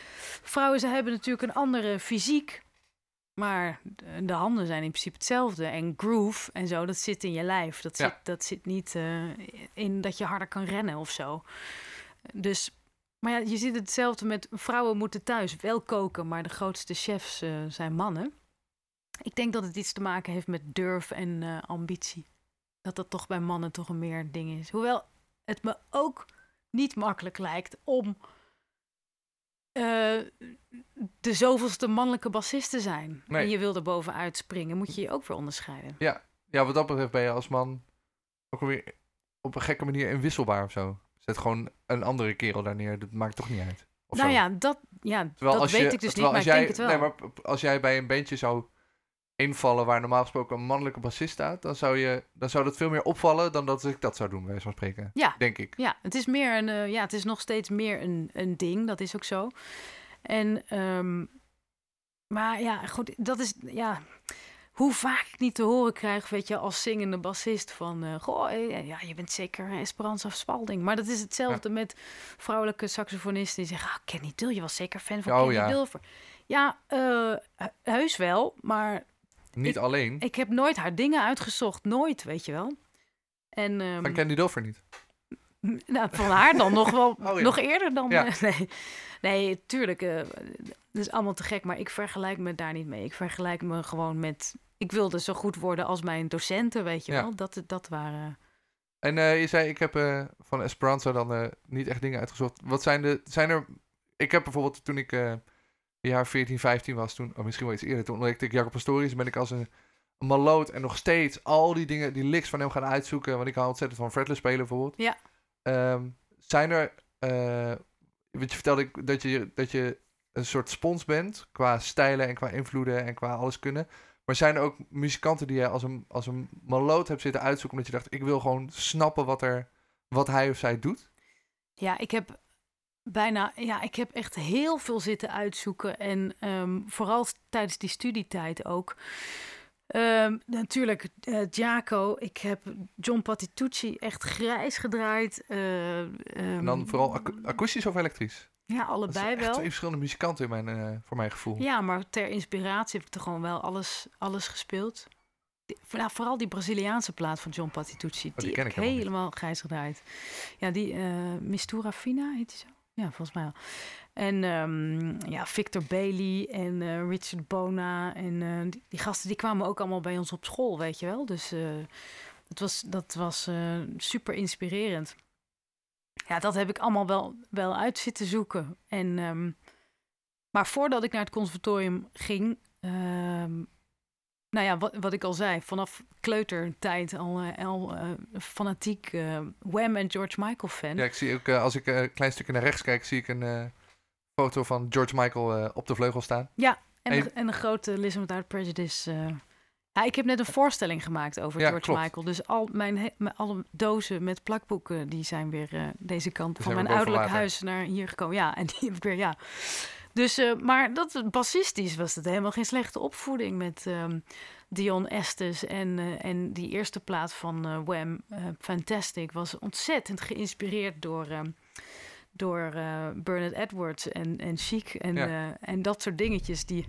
vrouwen ze hebben natuurlijk een andere fysiek... Maar de- de handen zijn in principe hetzelfde. En groove en zo, dat zit in je lijf. Dat, Ja. zit, dat zit niet eh, in dat je harder kan rennen of zo. Dus, maar ja, je ziet hetzelfde met vrouwen moeten thuis wel koken, maar de grootste chefs eh, zijn mannen. Ik denk dat het iets te maken heeft met durf en eh, ambitie. Dat dat toch bij mannen toch een meer ding is. Hoewel het me ook niet makkelijk lijkt om eh, de zoveelste mannelijke bassist te zijn. Nee. En je wil er bovenuit springen, moet je je ook weer onderscheiden. Ja, wat dat betreft ben je als man ook weer op een gekke manier inwisselbaar of zo. Zet gewoon een andere kerel daar neer. Dat maakt toch niet uit. Of nou zo. ja, dat, ja, Terwijl dat weet je, ik dus niet, maar ik denk het wel. Nee, maar als jij bij een bandje zou invallen waar normaal gesproken een mannelijke bassist staat, dan zou, je, dan zou dat veel meer opvallen dan dat ik dat zou doen, bij wijze van spreken. Ja. Denk ik. Ja, het is meer een, eh, ja, het is nog steeds meer een, een ding. Dat is ook zo. En, ehm, maar ja, goed, dat is, ja, hoe vaak ik niet te horen krijg, weet je, als zingende bassist van, eh, goh, eh, ja, je bent zeker Esperanza Spalding. Maar dat is hetzelfde met vrouwelijke saxofonisten die zeggen, ah, Kenny Dill, je was zeker fan van Oh, Kenny ja. Ja, hu- heus wel, maar Niet alleen. ik heb nooit haar dingen uitgezocht, nooit, weet je wel. En, ehm, Van Candy Doffer niet. nou, van haar dan nog wel Oh ja. nog eerder dan. Ja. eh, nee, nee, tuurlijk. eh dat is allemaal te gek, maar ik vergelijk me daar niet mee. Ik vergelijk me gewoon met. Ik wilde zo goed worden als mijn docenten, weet je Ja. wel. Dat, dat waren. En eh, je zei, ik heb van Esperanza dan niet echt dingen uitgezocht. Wat zijn de, zijn er, ik heb bijvoorbeeld toen ik jaar 14, 15 was, toen, of misschien wel iets eerder, toen ontdekte ik Jacob Pastorius, ben ik als een, een maloot en nog steeds al die dingen, die licks van hem gaan uitzoeken, want ik hou ontzettend van fretless spelen bijvoorbeeld. Ja. Ehm, zijn er, want je vertelde ik dat je, dat je een soort spons bent, qua stijlen en qua invloeden en qua alles kunnen. Maar zijn er ook muzikanten die je als een, als een maloot hebt zitten uitzoeken, omdat je dacht, ik wil gewoon snappen wat, er, wat hij of zij doet? Ja, ik heb bijna. Ja, ik heb echt heel veel zitten uitzoeken. En ehm, vooral tijdens die studietijd ook. Ehm, natuurlijk, eh Giaco. Ik heb John Patitucci echt grijs gedraaid. eh, En ehm, dan vooral aku- akoestisch of elektrisch? Ja, allebei wel. twee verschillende muzikanten in mijn, eh, voor mijn gevoel. Ja, maar ter inspiratie heb ik toch gewoon wel alles, alles gespeeld. Die- nou, vooral die Braziliaanse plaat van John Patitucci. Oh, die die ken ik helemaal grijs gedraaid. Ja, die Mistura Fina heet die zo? Ja, volgens mij wel. En ehm, ja, Victor Bailey en eh, Richard Bona. En eh, die, gasten die kwamen ook allemaal bij ons op school, weet je wel. Dus eh, dat was, dat was super inspirerend. Ja, dat heb ik allemaal wel, wel uit zitten zoeken. En, ehm, maar voordat ik naar het conservatorium ging... ehm, nou ja, wat, wat ik al zei, vanaf kleutertijd al, eh, al eh, fanatiek eh, Wham en George Michael fan. Ja, ik zie ook, als ik een klein stukje naar rechts kijk, zie ik een foto van George Michael op de vleugel staan. En, Hey. de, en de grote Listen Without Prejudice. ja, ik heb net een voorstelling gemaakt over Ja, George klopt. Michael. Dus al mijn, mijn alle dozen met plakboeken, die zijn weer deze kant van mijn ouderlijk huis naar hier gekomen. Ja, en die heb ik weer, ja. Dus, eh, maar dat bassistisch was het helemaal geen slechte opvoeding met ehm, Dion Estes. En, eh, en die eerste plaat van eh, Wham, eh, Fantastic, was ontzettend geïnspireerd door... ehm, door eh Bernard Edwards en, en Chic en, Ja. eh, en dat soort dingetjes die,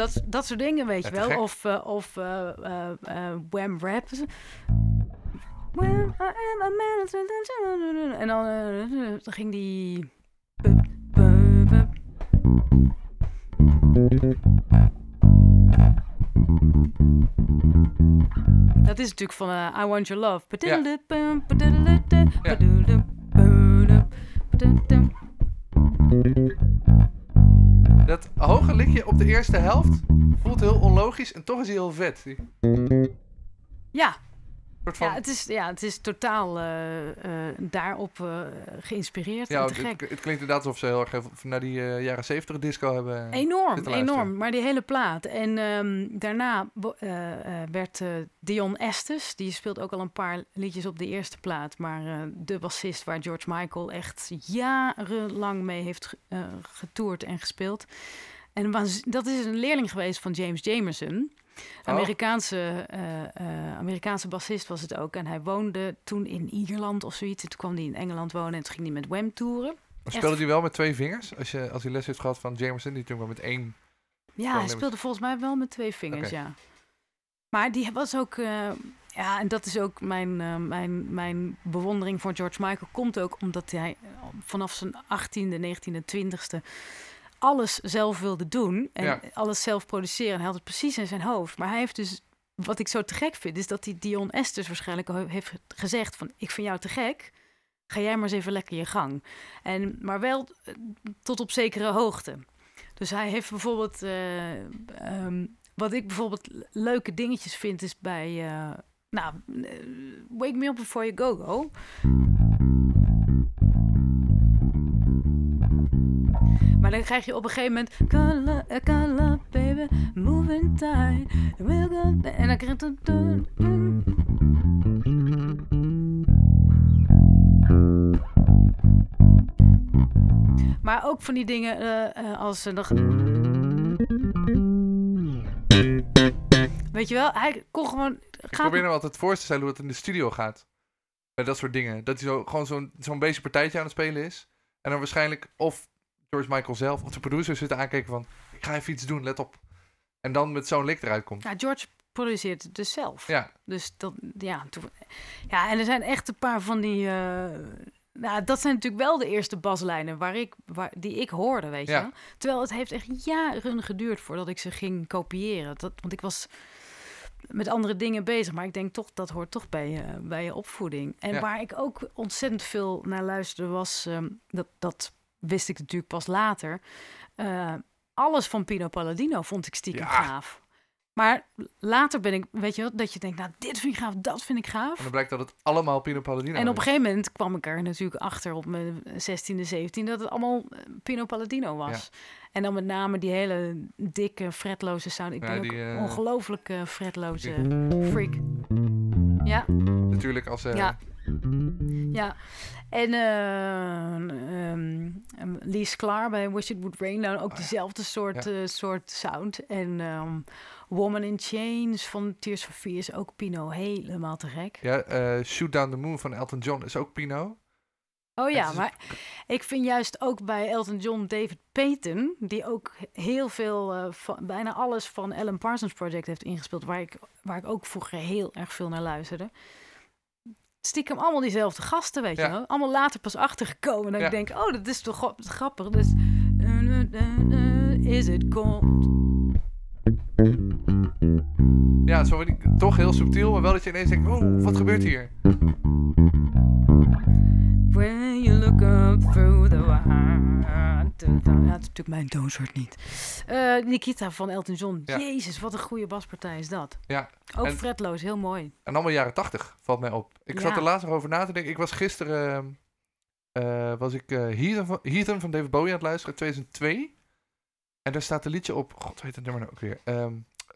dat, dat soort dingen, weet je wel. gek. Of, eh, of eh, Wham Rap. When I am a man. En dan, dan ging die... Dat is natuurlijk van I Want Your Love. Dat hoge likje op de eerste helft voelt heel onlogisch en toch is hij heel vet. Ja, van, ja, het is, ja, het is totaal eh, eh, daarop eh, geïnspireerd. ja, en te het, gek. het klinkt inderdaad alsof ze heel erg naar die jaren 70 disco hebben. Enorm, enorm. Maar die hele plaat. En ehm, daarna werd Dion Estes, die speelt ook al een paar liedjes op de eerste plaat. Maar de bassist waar George Michael echt jarenlang mee heeft ge- getoerd en gespeeld. En dat is een leerling geweest van James Jamerson. Oh. Amerikaanse, eh, Amerikaanse bassist was het ook. En hij woonde toen in Ierland of zoiets. En toen kwam hij in Engeland wonen en toen ging hij met Wham toeren. Maar speelde hij wel met twee vingers? Als, je, als hij les heeft gehad van Jamerson, die toen wel met één. Ja, hij speelde volgens mij wel met twee vingers, ja. Maar die was ook... eh, ja, en dat is ook mijn, mijn, mijn bewondering voor George Michael. Komt ook omdat hij vanaf zijn 18e, 19e, 20e... alles zelf wilde doen. En Ja. alles zelf produceren. En hij had het precies in zijn hoofd. Maar hij heeft dus... Wat ik zo te gek vind, is dat hij Dion Esters waarschijnlijk heeft gezegd van... Ik vind jou te gek. Ga jij maar eens even lekker je gang. En, maar wel eh, tot op zekere hoogte. Dus hij heeft bijvoorbeeld... eh, ehm, wat ik bijvoorbeeld le- leuke dingetjes vind is bij... eh, nou, Wake Me Up Before You Go Go. Maar dan krijg je op een gegeven moment... Uh, color, baby, moving tight. We'll go... En dan krijg je... Maar ook van die dingen eh, eh, als ze nog... Weet je wel, hij kon gewoon... Ik probeer nou altijd voor te stellen hoe het in de studio gaat. Met dat soort dingen. Dat hij zo, gewoon zo'n zo'n partijtje aan het spelen is. En dan waarschijnlijk of George Michael zelf of de producers zitten aankijken van... Ik ga even iets doen, let op. En dan met zo'n lik eruit komt. Ja, George produceert het dus zelf. Ja, Dus dat, ja, toen, ja, en er zijn echt een paar van die. eh, nou, dat zijn natuurlijk wel de eerste baslijnen waar ik, waar, die ik hoorde, weet je Ja. wel. Terwijl het heeft echt jaren geduurd voordat ik ze ging kopiëren. Dat, want ik was met andere dingen bezig, maar ik denk toch, dat hoort toch bij, je bij je opvoeding. En Ja. waar ik ook ontzettend veel naar luisterde was, ehm, dat, dat wist ik natuurlijk pas later. eh, alles van Pino Palladino vond ik stiekem Ja. gaaf. Maar later ben ik, weet je wel, dat je denkt, nou, dit vind ik gaaf, dat vind ik gaaf. en dan blijkt dat het allemaal Pino Palladino En op een gegeven moment kwam ik er natuurlijk achter op mijn 16e, 17e dat het allemaal eh, Pino Palladino was. En dan met name die hele dikke, fretloze sound. Ik Ja, ben ook die, eh, ongelooflijk eh, fretloze freak. Ja, Natuurlijk als... eh, ja. Ja. En ehm, ehm, Lee Sklar bij Wish It Would Rain Down ook Oh ja. dezelfde soort, Ja. eh, soort sound. En ehm, Woman in Chains van Tears for Fears ook Pino helemaal te gek. Ja, eh, Shoot Down the Moon van Elton John is ook Pino. Oh ja, maar ik vind juist ook bij Elton John David Payton, die ook heel veel, eh, van, bijna alles van Alan Parsons Project heeft ingespeeld, waar ik, waar ik ook vroeger heel erg veel naar luisterde. Stiekem allemaal diezelfde gasten, weet je wel. Allemaal later pas achtergekomen. Dat ik denk, oh, dat is toch gra- grappig. Dus, is it cold? Ja, zo, toch heel subtiel, maar wel dat je ineens denkt, oh, wat gebeurt hier? Ja, dat is natuurlijk mijn toonsoort niet. Eh, Nikita van Elton John. Ja. Jezus, wat een goede baspartij is dat. Ja, Ook En- fretloos, heel mooi. en allemaal jaren tachtig, valt mij op. Ik zat er laatst nog over na te denken. Ik was gisteren, eh, was ik eh Heathen, van, Heathen van David Bowie aan het luisteren, 2002. En daar staat een liedje op, god, hoe heet het nummer nou ook weer?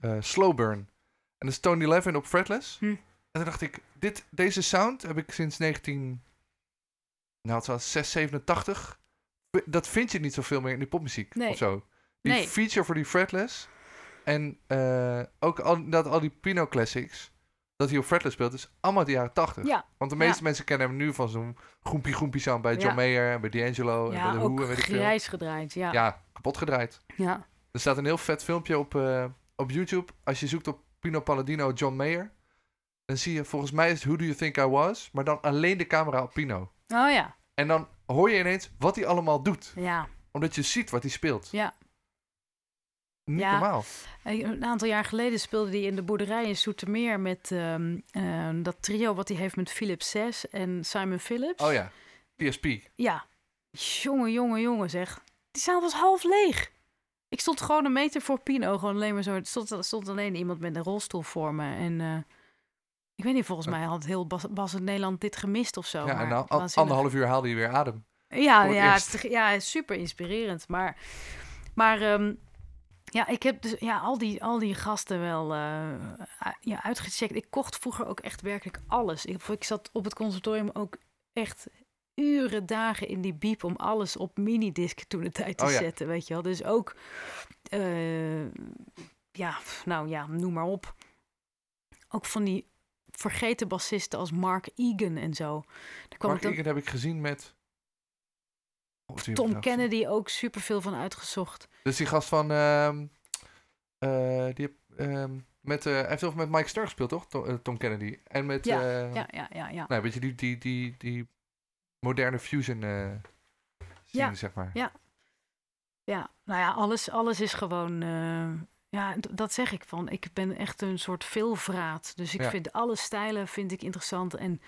Eh, Slow Burn. En dat is Tony Levin op fretless. Hm. En toen dacht ik, dit, deze sound heb ik sinds 19... Nou, het was 687. Dat vind je niet zoveel meer in die popmuziek Nee. of zo. Die Nee. feature voor die fretless. En eh, ook al, dat, al die Pino classics. Dat hij op fretless speelt, is allemaal uit de jaren 80. Ja, Want de meeste mensen kennen hem nu van zo'n groempie groempie sound bij John Ja. Mayer en bij D'Angelo en ja bij Who ook en weet ik veel. grijs gedraaid. Ja. ja. Ja, kapot gedraaid. Er staat een heel vet filmpje op, eh, op YouTube. Als je zoekt op Pino Palladino John Mayer, dan zie je volgens mij is het Who Do You Think I Was, maar dan alleen de camera op Pino. Oh ja. En dan hoor je ineens wat hij allemaal doet, Ja. omdat je ziet wat hij speelt. Ja. Niet Ja. normaal. Een aantal jaar geleden speelde hij in de boerderij in Soetermeer met ehm, ehm, dat trio wat hij heeft met Philip Sess en Simon Phillips. Oh ja, PSP. Ja. Jongen, jongen, jongen zeg. Die zaal was half leeg. ik stond gewoon een meter voor Pino. Gewoon alleen maar zo. Er stond, stond alleen iemand met een rolstoel voor me. En eh, ik weet niet, volgens mij had heel Bas, Bas in Nederland dit gemist of zo. ja, maar en dan al- waanzinnig. anderhalf uur haalde je weer adem. Ja, het ja, het ja, super inspirerend. Maar, maar ehm, ja, ik heb dus ja, al, die, al die gasten wel eh, u- ja, uitgecheckt. Ik kocht vroeger ook echt werkelijk alles. Ik, ik zat op het conservatorium ook echt uren, dagen in die biep om alles op minidisc toen de tijd te Oh ja. zetten, weet je wel. Dus ook, eh, ja, nou ja, noem maar op. Ook van die vergeten bassisten als Mark Egan en zo. Daar kwam Mark dan- Egan heb ik gezien met... Die- Tom Kennedy ook superveel van uitgezocht. Dus die gast van... ehm, eh, die heb, ehm, met, eh, hij heeft heel veel met Mike Starr gespeeld, toch? Tom, eh, Tom Kennedy. En met... Ja, Ja, ja, ja, ja. Nou, weet je, die, die, die, die moderne fusion scene, Ja, zeg maar. ja. Ja, nou ja, alles, alles is gewoon. Ja, dat zeg ik van. Ik ben echt een soort veelvraat. Dus ik Ja. vind alle stijlen vind ik interessant. En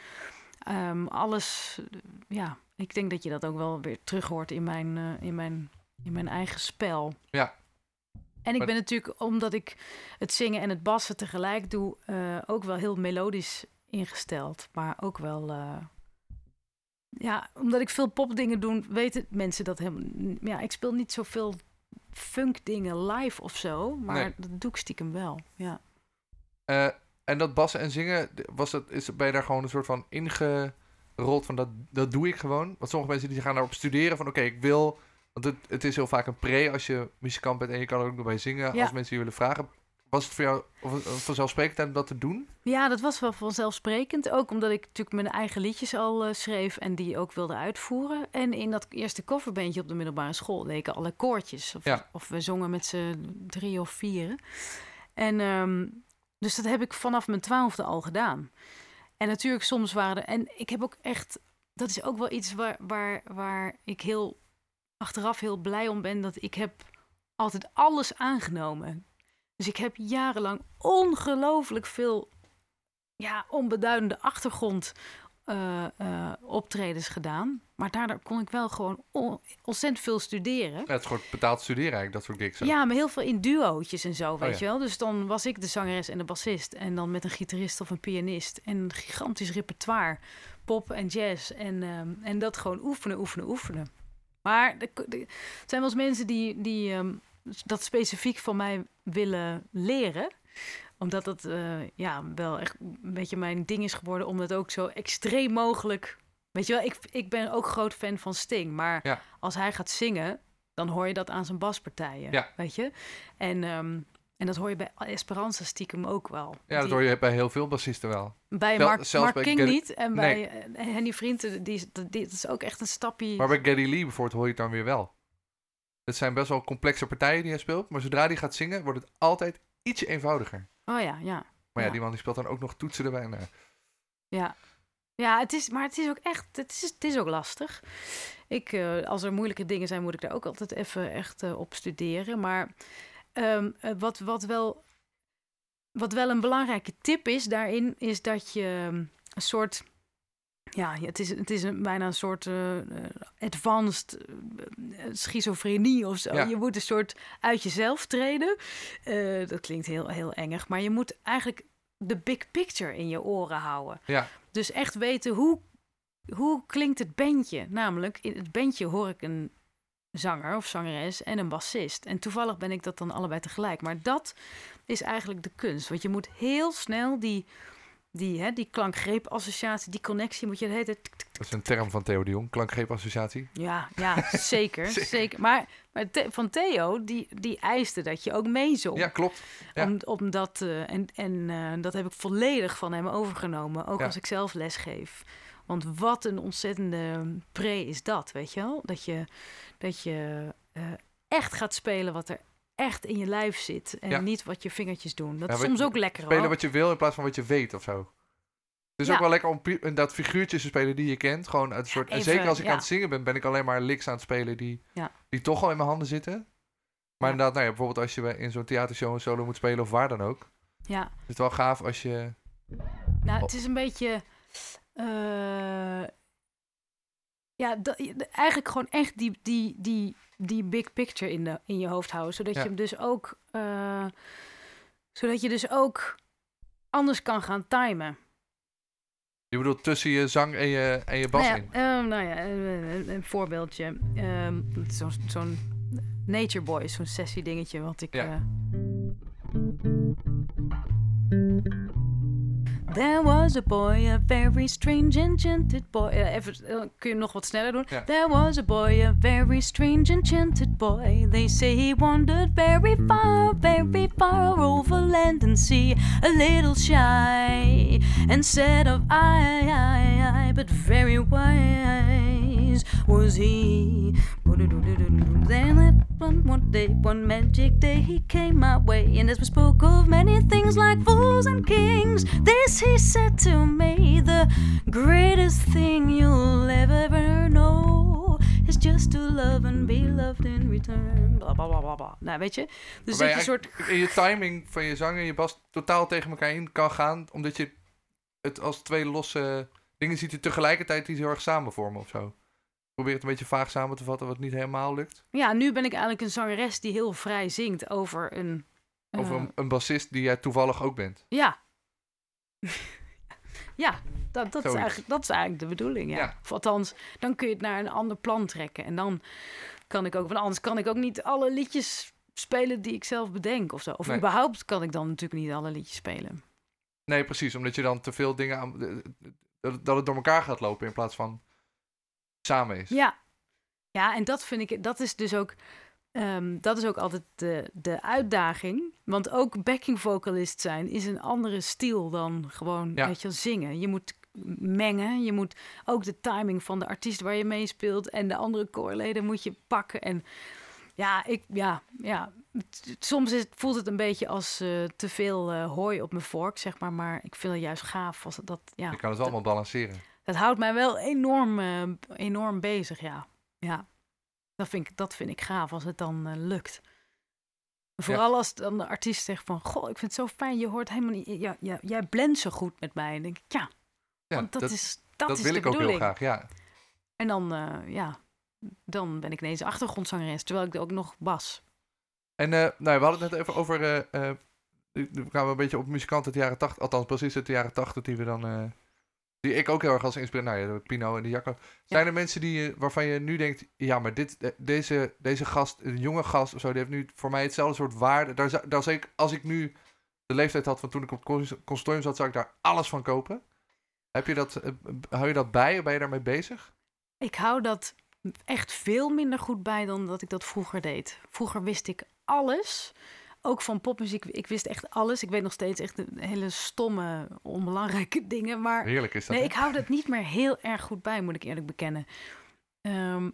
ehm, alles. eh, Ja, ik denk dat je dat ook wel weer terug hoort in mijn, eh, in mijn, in mijn eigen spel. Ja. En ik ben natuurlijk, omdat ik het zingen en het bassen tegelijk doe, eh, ook wel heel melodisch ingesteld. Maar ook wel. eh, ja, omdat ik veel popdingen doe, weten mensen dat helemaal. Ja, ik speel niet zoveel funk dingen live of zo, maar Nee. dat doe ik stiekem wel. Ja. Eh, en dat bassen en zingen, was dat, is, ben je daar gewoon een soort van ingerold van dat, dat doe ik gewoon? Want sommige mensen die gaan daarop studeren van oké, ik wil... Want het, het is heel vaak een pre als je muzikant bent en je kan er ook nog bij zingen Ja. als mensen je willen vragen. Was het voor jou vanzelfsprekend om dat te doen? ja, dat was wel vanzelfsprekend. Ook omdat ik natuurlijk mijn eigen liedjes al eh, schreef en die ook wilde uitvoeren. En in dat eerste coverbandje op de middelbare school ik alle koortjes. Of, Ja. of we zongen met z'n drie of vieren. En ehm, dus dat heb ik vanaf mijn twaalfde al gedaan. En natuurlijk, soms waren er. En ik heb ook echt. Dat is ook wel iets waar, waar, waar ik heel achteraf heel blij om ben. Dat ik heb altijd alles aangenomen. Dus ik heb jarenlang ongelooflijk veel ja, onbeduidende achtergrond eh, eh, optredens gedaan. Maar daardoor kon ik wel gewoon on- ontzettend veel studeren. Ja, het is gewoon betaald studeren eigenlijk, dat soort gigs. ook. Ja, maar heel veel in duootjes en zo, weet ja. je wel. Dus dan was ik de zangeres en de bassist. En dan met een gitarist of een pianist. En een gigantisch repertoire. Pop en jazz. En, ehm, en dat gewoon oefenen, oefenen, oefenen. Maar er er zijn wel eens mensen die, die ehm, dat specifiek van mij willen leren omdat dat eh, ja, wel echt een beetje mijn ding is geworden. Om het ook zo extreem mogelijk... Weet je wel, ik, ik ben ook groot fan van Sting. Maar Ja. als hij gaat zingen, dan hoor je dat aan zijn baspartijen. Ja. Weet je? En, ehm, en dat hoor je bij Esperanza stiekem ook wel. Ja, dat Die- hoor je bij heel veel bassisten wel. Bij Mark, zelfs Mark bij King Gary- niet. En Nee. bij eh, Henny Vrienden, die, is- die, dat is ook echt een stapje... Maar bij Geddy Lee bijvoorbeeld hoor je het dan weer wel. Het zijn best wel complexe partijen die hij speelt. Maar zodra hij gaat zingen, wordt het altijd ietsje eenvoudiger. Oh ja, ja. Maar ja, Ja. die man die speelt dan ook nog toetsen erbij. Nou, Ja, ja het is, maar het is ook echt, het is, het is ook lastig. Ik, eh, als er moeilijke dingen zijn, moet ik daar ook altijd even echt eh, op studeren. Maar ehm, eh, wat, wat, wel, wat wel een belangrijke tip is daarin, is dat je ehm, een soort. Ja, het is, het is een, bijna een soort eh, eh, advanced eh, schizofrenie of zo. Ja. Je moet een soort uit jezelf treden. Dat klinkt heel, heel engig, maar je moet eigenlijk de big picture in je oren houden. ja, Dus echt weten hoe, hoe klinkt het bandje. Namelijk, in het bandje hoor ik een zanger of zangeres en een bassist. En toevallig ben ik dat dan allebei tegelijk. Maar dat is eigenlijk de kunst. Want je moet heel snel die, die, hè, die klankgreepassociatie, die connectie moet je hele tik, dat is een term van Theo de Jong. Klankgreepassociatie. Ja, ja zeker, Zeker. zeker. Maar, maar The- van Theo, die, die eiste dat je ook meezong. Ja, klopt. ja. Om, omdat, eh, en en eh, dat heb ik volledig van hem overgenomen. Ook Ja. als ik zelf les geef. Want wat een ontzettende pre is dat, weet je wel? Dat je, dat je eh, echt gaat spelen wat er echt in je lijf zit. En Ja. niet wat je vingertjes doen. Dat Ja, is soms ook lekker Spelen hoor. wat je wil in plaats van wat je weet of zo. Het is Ja. ook wel lekker om inderdaad figuurtjes te spelen die je kent. Gewoon uit een soort, en zeker als ik aan het zingen ben, ben ik alleen maar licks aan het spelen die, die toch al in mijn handen zitten. Maar inderdaad, nou ja, bijvoorbeeld als je in zo'n theatershow een solo moet spelen of waar dan ook. Ja, is het wel gaaf als je... nou het is een beetje... eh, ja, dat, eigenlijk gewoon echt die, die, die, die big picture in, de, in je hoofd houden. Zodat Ja. je hem dus ook, eh, zodat je dus ook anders kan gaan timen. Je bedoelt tussen je zang en je, en je bas nou ja, in. ehm, nou ja een, voorbeeldje. Zo'n zo'n Nature Boy, zo'n sessie dingetje wat ik... Ja. eh, There was a boy, a very strange enchanted boy. Eh, even, eh, kun je nog wat sneller doen? Ja. There was a boy, a very strange enchanted boy. They say he wandered very far, very far over land and sea. A little shy and said of I, I, I, but very wise was he. Then one, one day, one magic day, he came my way. And as we spoke of many things like fools and kings, this he said to me The greatest thing you'll ever know is just to love and be loved in return. Bla bla bla bla. Nou, weet je? Dus dat je een soort. in je timing van je zang en je bas totaal tegen elkaar in kan gaan. Omdat je het als twee losse dingen ziet die tegelijkertijd die heel erg samen vormen of zo. Probeer het een beetje vaag samen te vatten wat niet helemaal lukt. Ja, nu ben ik eigenlijk een zangeres die heel vrij zingt over een. eh, Of een, een bassist die jij toevallig ook bent. Ja. ja, dat, dat, is eigenlijk, dat is eigenlijk de bedoeling, ja. Ja. Of althans, dan kun je het naar een ander plan trekken. En dan kan ik ook, want anders kan ik ook niet alle liedjes spelen die ik zelf bedenk of zo. Of Nee. überhaupt kan ik dan natuurlijk niet alle liedjes spelen. Nee, precies. Omdat je dan te veel dingen aan... Dat het door elkaar gaat lopen in plaats van samen is. Ja. Ja, en dat vind ik, dat is dus ook, ehm, dat is ook altijd de, de uitdaging. Want ook backing vocalist zijn is een andere stijl dan gewoon, Ja. weet je, zingen. Je moet mengen, je moet ook de timing van de artiest waar je mee speelt en de andere koorleden moet je pakken. En ja, ik, ja, ja. Soms is, het- voelt het een beetje als eh, te veel eh, hooi op mijn vork, zeg maar. Maar ik vind het juist gaaf als dat, ja. Je kan het allemaal balanceren. Dat houdt mij wel enorm, eh, enorm bezig, ja. Ja, dat vind ik, dat vind ik gaaf als het dan eh, lukt. Vooral als dan de artiest zegt van... Goh, ik vind het zo fijn, je hoort helemaal niet... Ja, ja, jij blendt zo goed met mij. Dan denk ik, ja, Ja, want dat, dat, is, dat, dat is wil de ik ook heel bedoeling. graag, ja. En dan, eh, ja, dan ben ik ineens achtergrondzangeres, terwijl ik er ook nog bas. En nou, we hadden het net even over... nu gaan we een beetje op muzikanten uit de jaren 80, althans precies uit de jaren 80 die we dan... die ik ook heel erg als inspiratie... Nou ja, de Pino en de Jacco. Zijn er mensen die, waarvan je nu denkt... Ja, maar dit, deze, deze gast, een jonge gast of zo... Die heeft nu voor mij hetzelfde soort waarde. Daar, daar ik, als ik nu de leeftijd had van toen ik op het zat... Zou ik daar alles van kopen. Heb je dat, eh, hou je dat bij? Ben je daarmee bezig? Ik hou dat echt veel minder goed bij dan dat ik dat vroeger deed. Vroeger wist ik alles. Ook van popmuziek. Ik wist echt alles. Ik weet nog steeds echt hele stomme, onbelangrijke dingen. Maar Heerlijk is dat. nee, hè? ik hou dat niet meer heel erg goed bij, moet ik eerlijk bekennen. Ehm,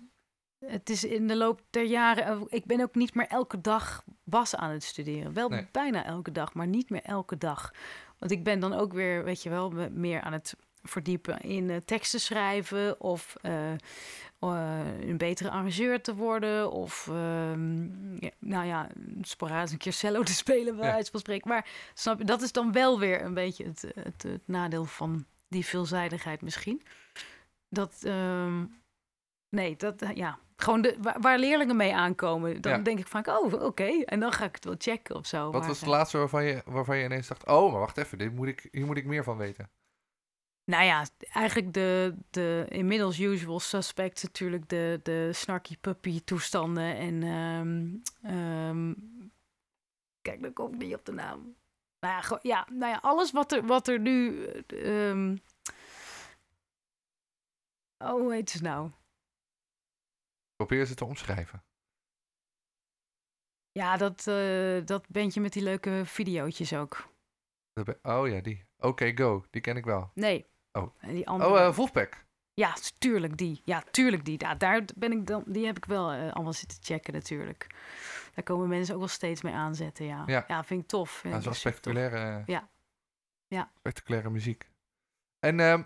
het is in de loop der jaren. eh, Ik ben ook niet meer elke dag bas aan het studeren. Wel Nee. bijna elke dag, maar niet meer elke dag. Want ik ben dan ook weer, weet je wel, me- meer aan het verdiepen in eh, teksten schrijven of eh, eh, een betere arrangeur te worden of ehm, ja, nou ja, sporadisch een keer cello te spelen, bij Ja. spreken. Maar snap je, dat is dan wel weer een beetje het, het, het nadeel van die veelzijdigheid misschien. Dat, ehm, nee, dat, ja, gewoon de, waar, waar leerlingen mee aankomen, dan Ja. denk ik vaak, oh, oké, en dan ga ik het wel checken of zo. Wat was het laatste waarvan je, waarvan je ineens dacht... Oh, maar wacht even. Dit moet ik, hier moet ik meer van weten. Nou ja, eigenlijk de, de inmiddels usual suspects natuurlijk de, de snarky puppy toestanden en ehm, ehm, kijk, dan kom ik niet op de naam. Nou ja, ja, nou ja alles wat er, wat er nu, eh, ehm, oh, hoe heet ze nou? Probeer ze te omschrijven. Ja, dat, eh dat bandje met die leuke videootjes ook. Oh ja, die. Oké, go. Die ken ik wel. Nee. Oh. Die andere. Oh, eh Wolfpack. Ja, tuurlijk die. Ja, tuurlijk die. Ja, daar ben ik dan, die heb ik wel eh, allemaal zitten checken natuurlijk. Daar komen mensen ook wel steeds mee aanzetten, ja. Ja. vind ik tof. Vind Ja, dat is wel tof. spectaculaire, Ja. Ja. spectaculaire muziek. En ehm,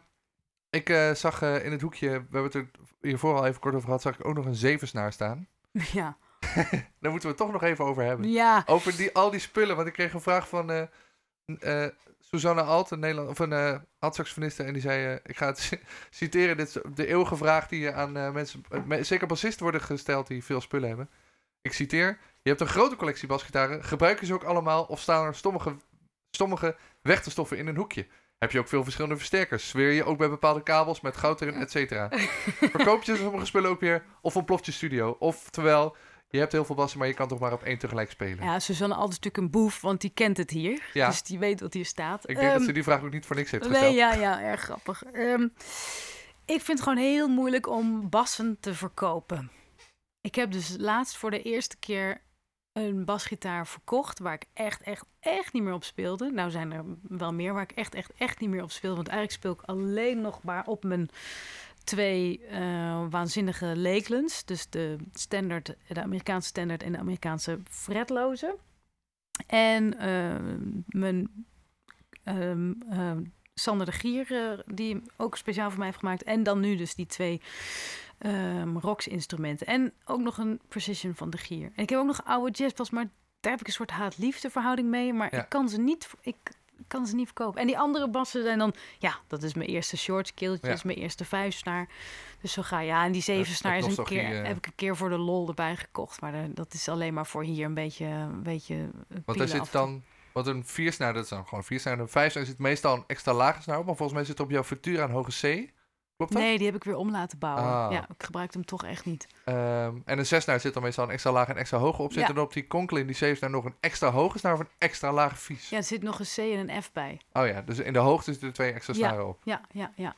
ik eh, zag eh, in het hoekje, we hebben het er hiervoor al even kort over gehad, zag ik ook nog een zevensnaar staan. Ja. Daar moeten we het toch nog even over hebben. Ja. Over die, al die spullen, want ik kreeg een vraag van, Suzanne Alt, een, Nederland, of een alt-saxofoniste, en die zei, eh, ik ga het citeren, dit is de eeuwige vraag die aan eh, mensen, me- zeker bassisten worden gesteld die veel spullen hebben. Ik citeer, je hebt een grote collectie basgitaren, gebruik je ze ook allemaal of staan er sommige, sommige weg te stoffen in een hoekje? Heb je ook veel verschillende versterkers? Zweer je ook bij bepaalde kabels met goud erin, et cetera? Verkoop je sommige spullen ook weer of ontploft je studio? Oftewel, je hebt heel veel bassen, maar je kan toch maar op één tegelijk spelen? Ja, Suzanne Alt is natuurlijk een boef, want die kent het hier. Ja. Dus die weet wat hier staat. Ik denk dat Ehm, ze die vraag ook niet voor niks heeft gesteld. Nee, ja, ja, erg grappig. Ehm, ik vind het gewoon heel moeilijk om bassen te verkopen. Ik heb dus laatst voor de eerste keer een basgitaar verkocht waar ik echt, echt, echt niet meer op speelde. Nou zijn er wel meer waar ik echt, echt, echt niet meer op speelde. Want eigenlijk speel ik alleen nog maar op mijn twee eh, waanzinnige Lakelands. Dus de standaard, de Amerikaanse standaard en de Amerikaanse fretloze. En eh, mijn ehm, ehm, Sander de Gier, eh, die hem ook speciaal voor mij heeft gemaakt. En dan nu dus die twee ehm Rox instrumenten. En ook nog een Precision van de Gier. En ik heb ook nog oude jazzbas, maar daar heb ik een soort haat-liefde verhouding mee. Maar Ja. ik kan ze niet... Ik, kan ze niet verkopen. En die andere bassen zijn dan... Ja, dat is mijn eerste short Ja. is mijn eerste vijfsnaar. Dus zo ga je. Ja, en die zevensnaar het is een keer, eh. heb ik een keer voor de lol erbij gekocht. Maar daar- dat is alleen maar voor hier een beetje... Een beetje eh, Want daar zit dan, wat een viersnaar, dat is dan gewoon een viersnaar. En een vijfsnaar zit meestal een extra lage snaar op. Maar volgens mij zit er op jouw Futura een hoge C. Klopt dat? Nee, die heb ik weer om laten bouwen. Ah. Ja, ik gebruik hem toch echt niet. Ehm, en een zesnaar zit dan meestal een extra lage en extra hoge op. Zit Ja. er dan op die Conklin, die zevensnaar, nog een extra hoge snaar of een extra lage vies? Ja, er zit nog een C en een F bij. Oh ja, dus in de hoogte zitten er twee extra Ja. snaren op. Ja, ja, ja.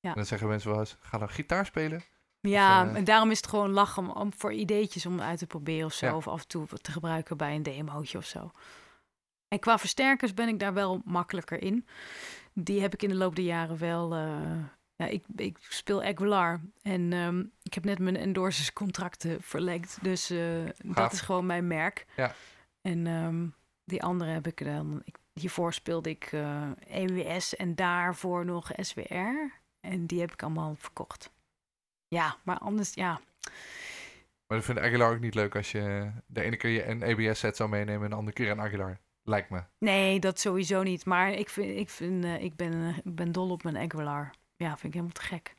En dan zeggen mensen wel eens, ga dan gitaar spelen? Ja, Of, eh, en daarom is het gewoon lachen om, om voor ideetjes om uit te proberen of zo. Ja. Of af en toe te gebruiken bij een demootje of zo. En qua versterkers ben ik daar wel makkelijker in. Die heb ik in de loop der jaren wel... eh, ja, ik, ik speel Aguilar en ehm, ik heb net mijn endorsers contracten verlengd. Dus eh, dat is gewoon mijn merk. Ja. En ehm, die andere heb ik dan... Ik, hiervoor speelde ik eh, EWS en daarvoor nog SWR. En die heb ik allemaal verkocht. Ja, maar anders, ja. Maar dat vind Aguilar ook niet leuk als je de ene keer je een ABS-set zou meenemen en de andere keer een Aguilar. Lijkt me. Nee, dat sowieso niet. Maar ik, vind, ik, vind, eh, ik, ben, ik ben dol op mijn Aguilar. Ja, vind ik helemaal te gek.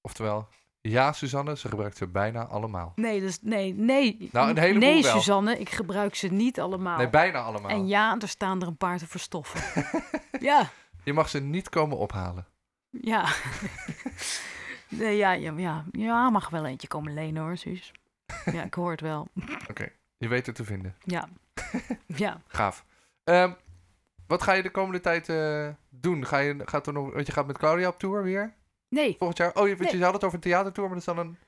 Oftewel, ja Suzanne, ze gebruikt ze bijna allemaal. Nee, dus nee, nee. Nou, een heleboel Nee, wel. Suzanne, ik gebruik ze niet allemaal. Nee, bijna allemaal. en ja, er staan er een paar te verstoffen. ja, Je mag ze niet komen ophalen. ja. nee, ja, ja, ja. Ja, mag wel eentje komen lenen hoor, Suus. Ja, ik hoor het wel. Je weet het te vinden. Ja. Ja. Gaaf. Ehm, wat ga je de komende tijd eh, doen? Ga je, gaat er nog, want je gaat met Claudia op tour weer? Nee. Volgend jaar? Oh, je, Nee. je had het over een theatertour, maar dat is dan een...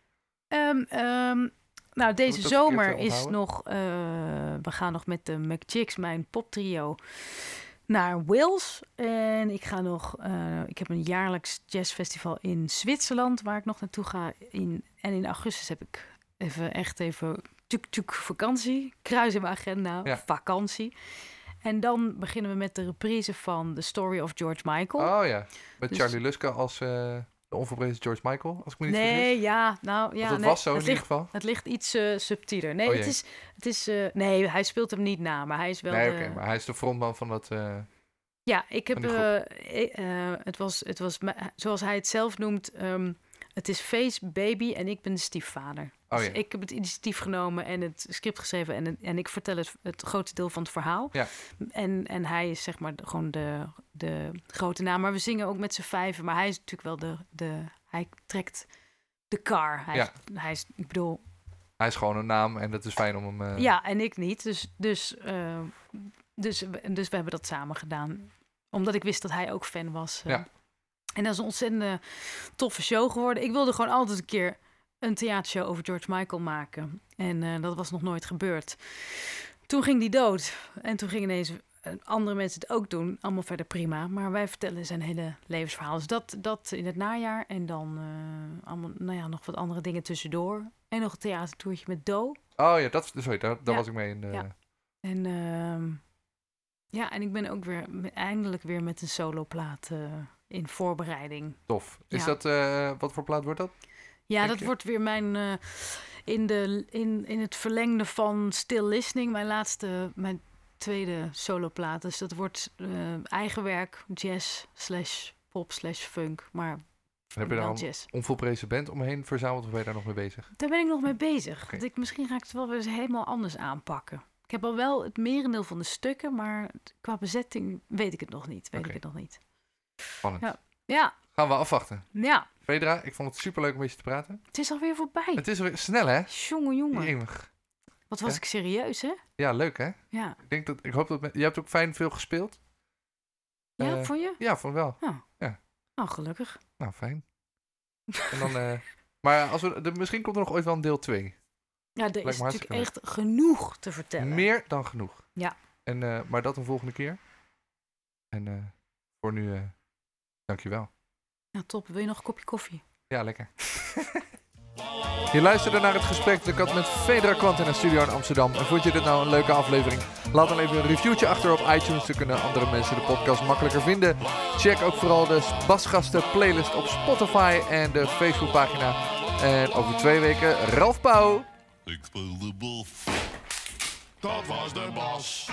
Ehm, nou, deze zomer eh, is nog... eh, we gaan nog met de McChicks, mijn poptrio, naar Wales. En ik ga nog... ik heb een jaarlijks jazzfestival in Zwitserland... waar ik nog naartoe ga. In, en in augustus heb ik even echt even... Tjuk, tjuk, vakantie. Kruis in mijn agenda. Ja. Vakantie. En dan beginnen we met de reprise van The Story of George Michael. Oh ja, met Dus- Charlie Luske als eh, de onverprezen George Michael, als ik me niet vergis. nee, ja, nou ja. Want nee, was zo in het ieder ligt, geval. Het ligt iets eh, subtieler. Nee, Oh het is, het is eh, nee, hij speelt hem niet na, maar hij is wel. Nee, de- oké, maar hij is de frontman van dat... Ja, ik heb. het was, het was, zoals hij het zelf noemt. ehm, het is Face Baby en ik ben de stiefvader. Oh Dus ja. ik heb het initiatief genomen en het script geschreven en, het- en ik vertel het, het grootste deel van het verhaal. Ja. En, en hij is zeg maar de- gewoon de, de grote naam. Maar we zingen ook met z'n vijven. Maar hij is natuurlijk wel de, de hij trekt de car. Hij, Ja. is, hij is, ik bedoel, hij is gewoon een naam en dat is fijn om hem... eh, ja, en ik niet. Dus, dus, eh, dus, we- dus we hebben dat samen gedaan. Omdat ik wist dat hij ook fan was. eh. Ja. En dat is een ontzettend toffe show geworden. Ik wilde gewoon altijd een keer een theatershow over George Michael maken. En eh, dat was nog nooit gebeurd. Toen ging die dood. En toen gingen ineens eh, andere mensen het ook doen. Allemaal verder prima. Maar wij vertellen zijn hele levensverhaal. Dus dat, dat in het najaar. En dan eh, allemaal, nou ja, nog wat andere dingen tussendoor. En nog een theatertoertje met Do. Oh ja, dat, sorry, daar, daar Ja. was ik mee in. Ja. En ehm, ja, en ik ben ook weer eindelijk weer met een soloplaat in voorbereiding. Tof. Is Ja. dat, eh, wat voor plaat wordt dat? Ja, dat je? wordt weer mijn eh, in, de, in, in het verlengde van Still Listening, mijn laatste, mijn tweede soloplaat. Dus dat wordt eh, eigen werk, jazz slash pop slash funk. Maar Heb je daar een jazz. onvolprezen band omheen verzameld of ben je daar nog mee bezig? Daar ben ik nog mee bezig. Want ik, misschien ga ik het wel weer eens helemaal anders aanpakken. Ik heb al wel het merendeel van de stukken, maar qua bezetting weet ik het nog niet. Weet ik het nog niet. Spannend. Ja. Ja, Gaan we afwachten. ja. Fedra, ik vond het superleuk om met je te praten. Het is alweer voorbij. Het is weer snel, hè? Jongen, jongen. Jemig. Wat was Ja. ik serieus, hè? Ja, leuk, hè? Ja. Ik, denk dat, ik hoop dat... Je hebt ook fijn veel gespeeld? Ja, Eh, vond je? Ja, vond wel. Nou, gelukkig. Nou, fijn. En dan, eh, maar als we, de, misschien komt er nog ooit wel een deel 2. Ja, er is natuurlijk leuk. echt genoeg te vertellen. Meer dan genoeg. Ja. En, eh, maar dat een volgende keer. En voor nu, dankjewel. Nou, top. Wil je nog een kopje koffie? Ja, lekker. Je luisterde naar het gesprek dat ik had met Fedra Kwant in een studio in Amsterdam. En vond je dit nou een leuke aflevering? Laat dan even een reviewtje achter op iTunes. Dan kunnen andere mensen de podcast makkelijker vinden. Check ook vooral de Basgasten playlist op Spotify en de Facebookpagina. En over twee weken Ralf Pauw. Ik speel de bas. Dat was de bas.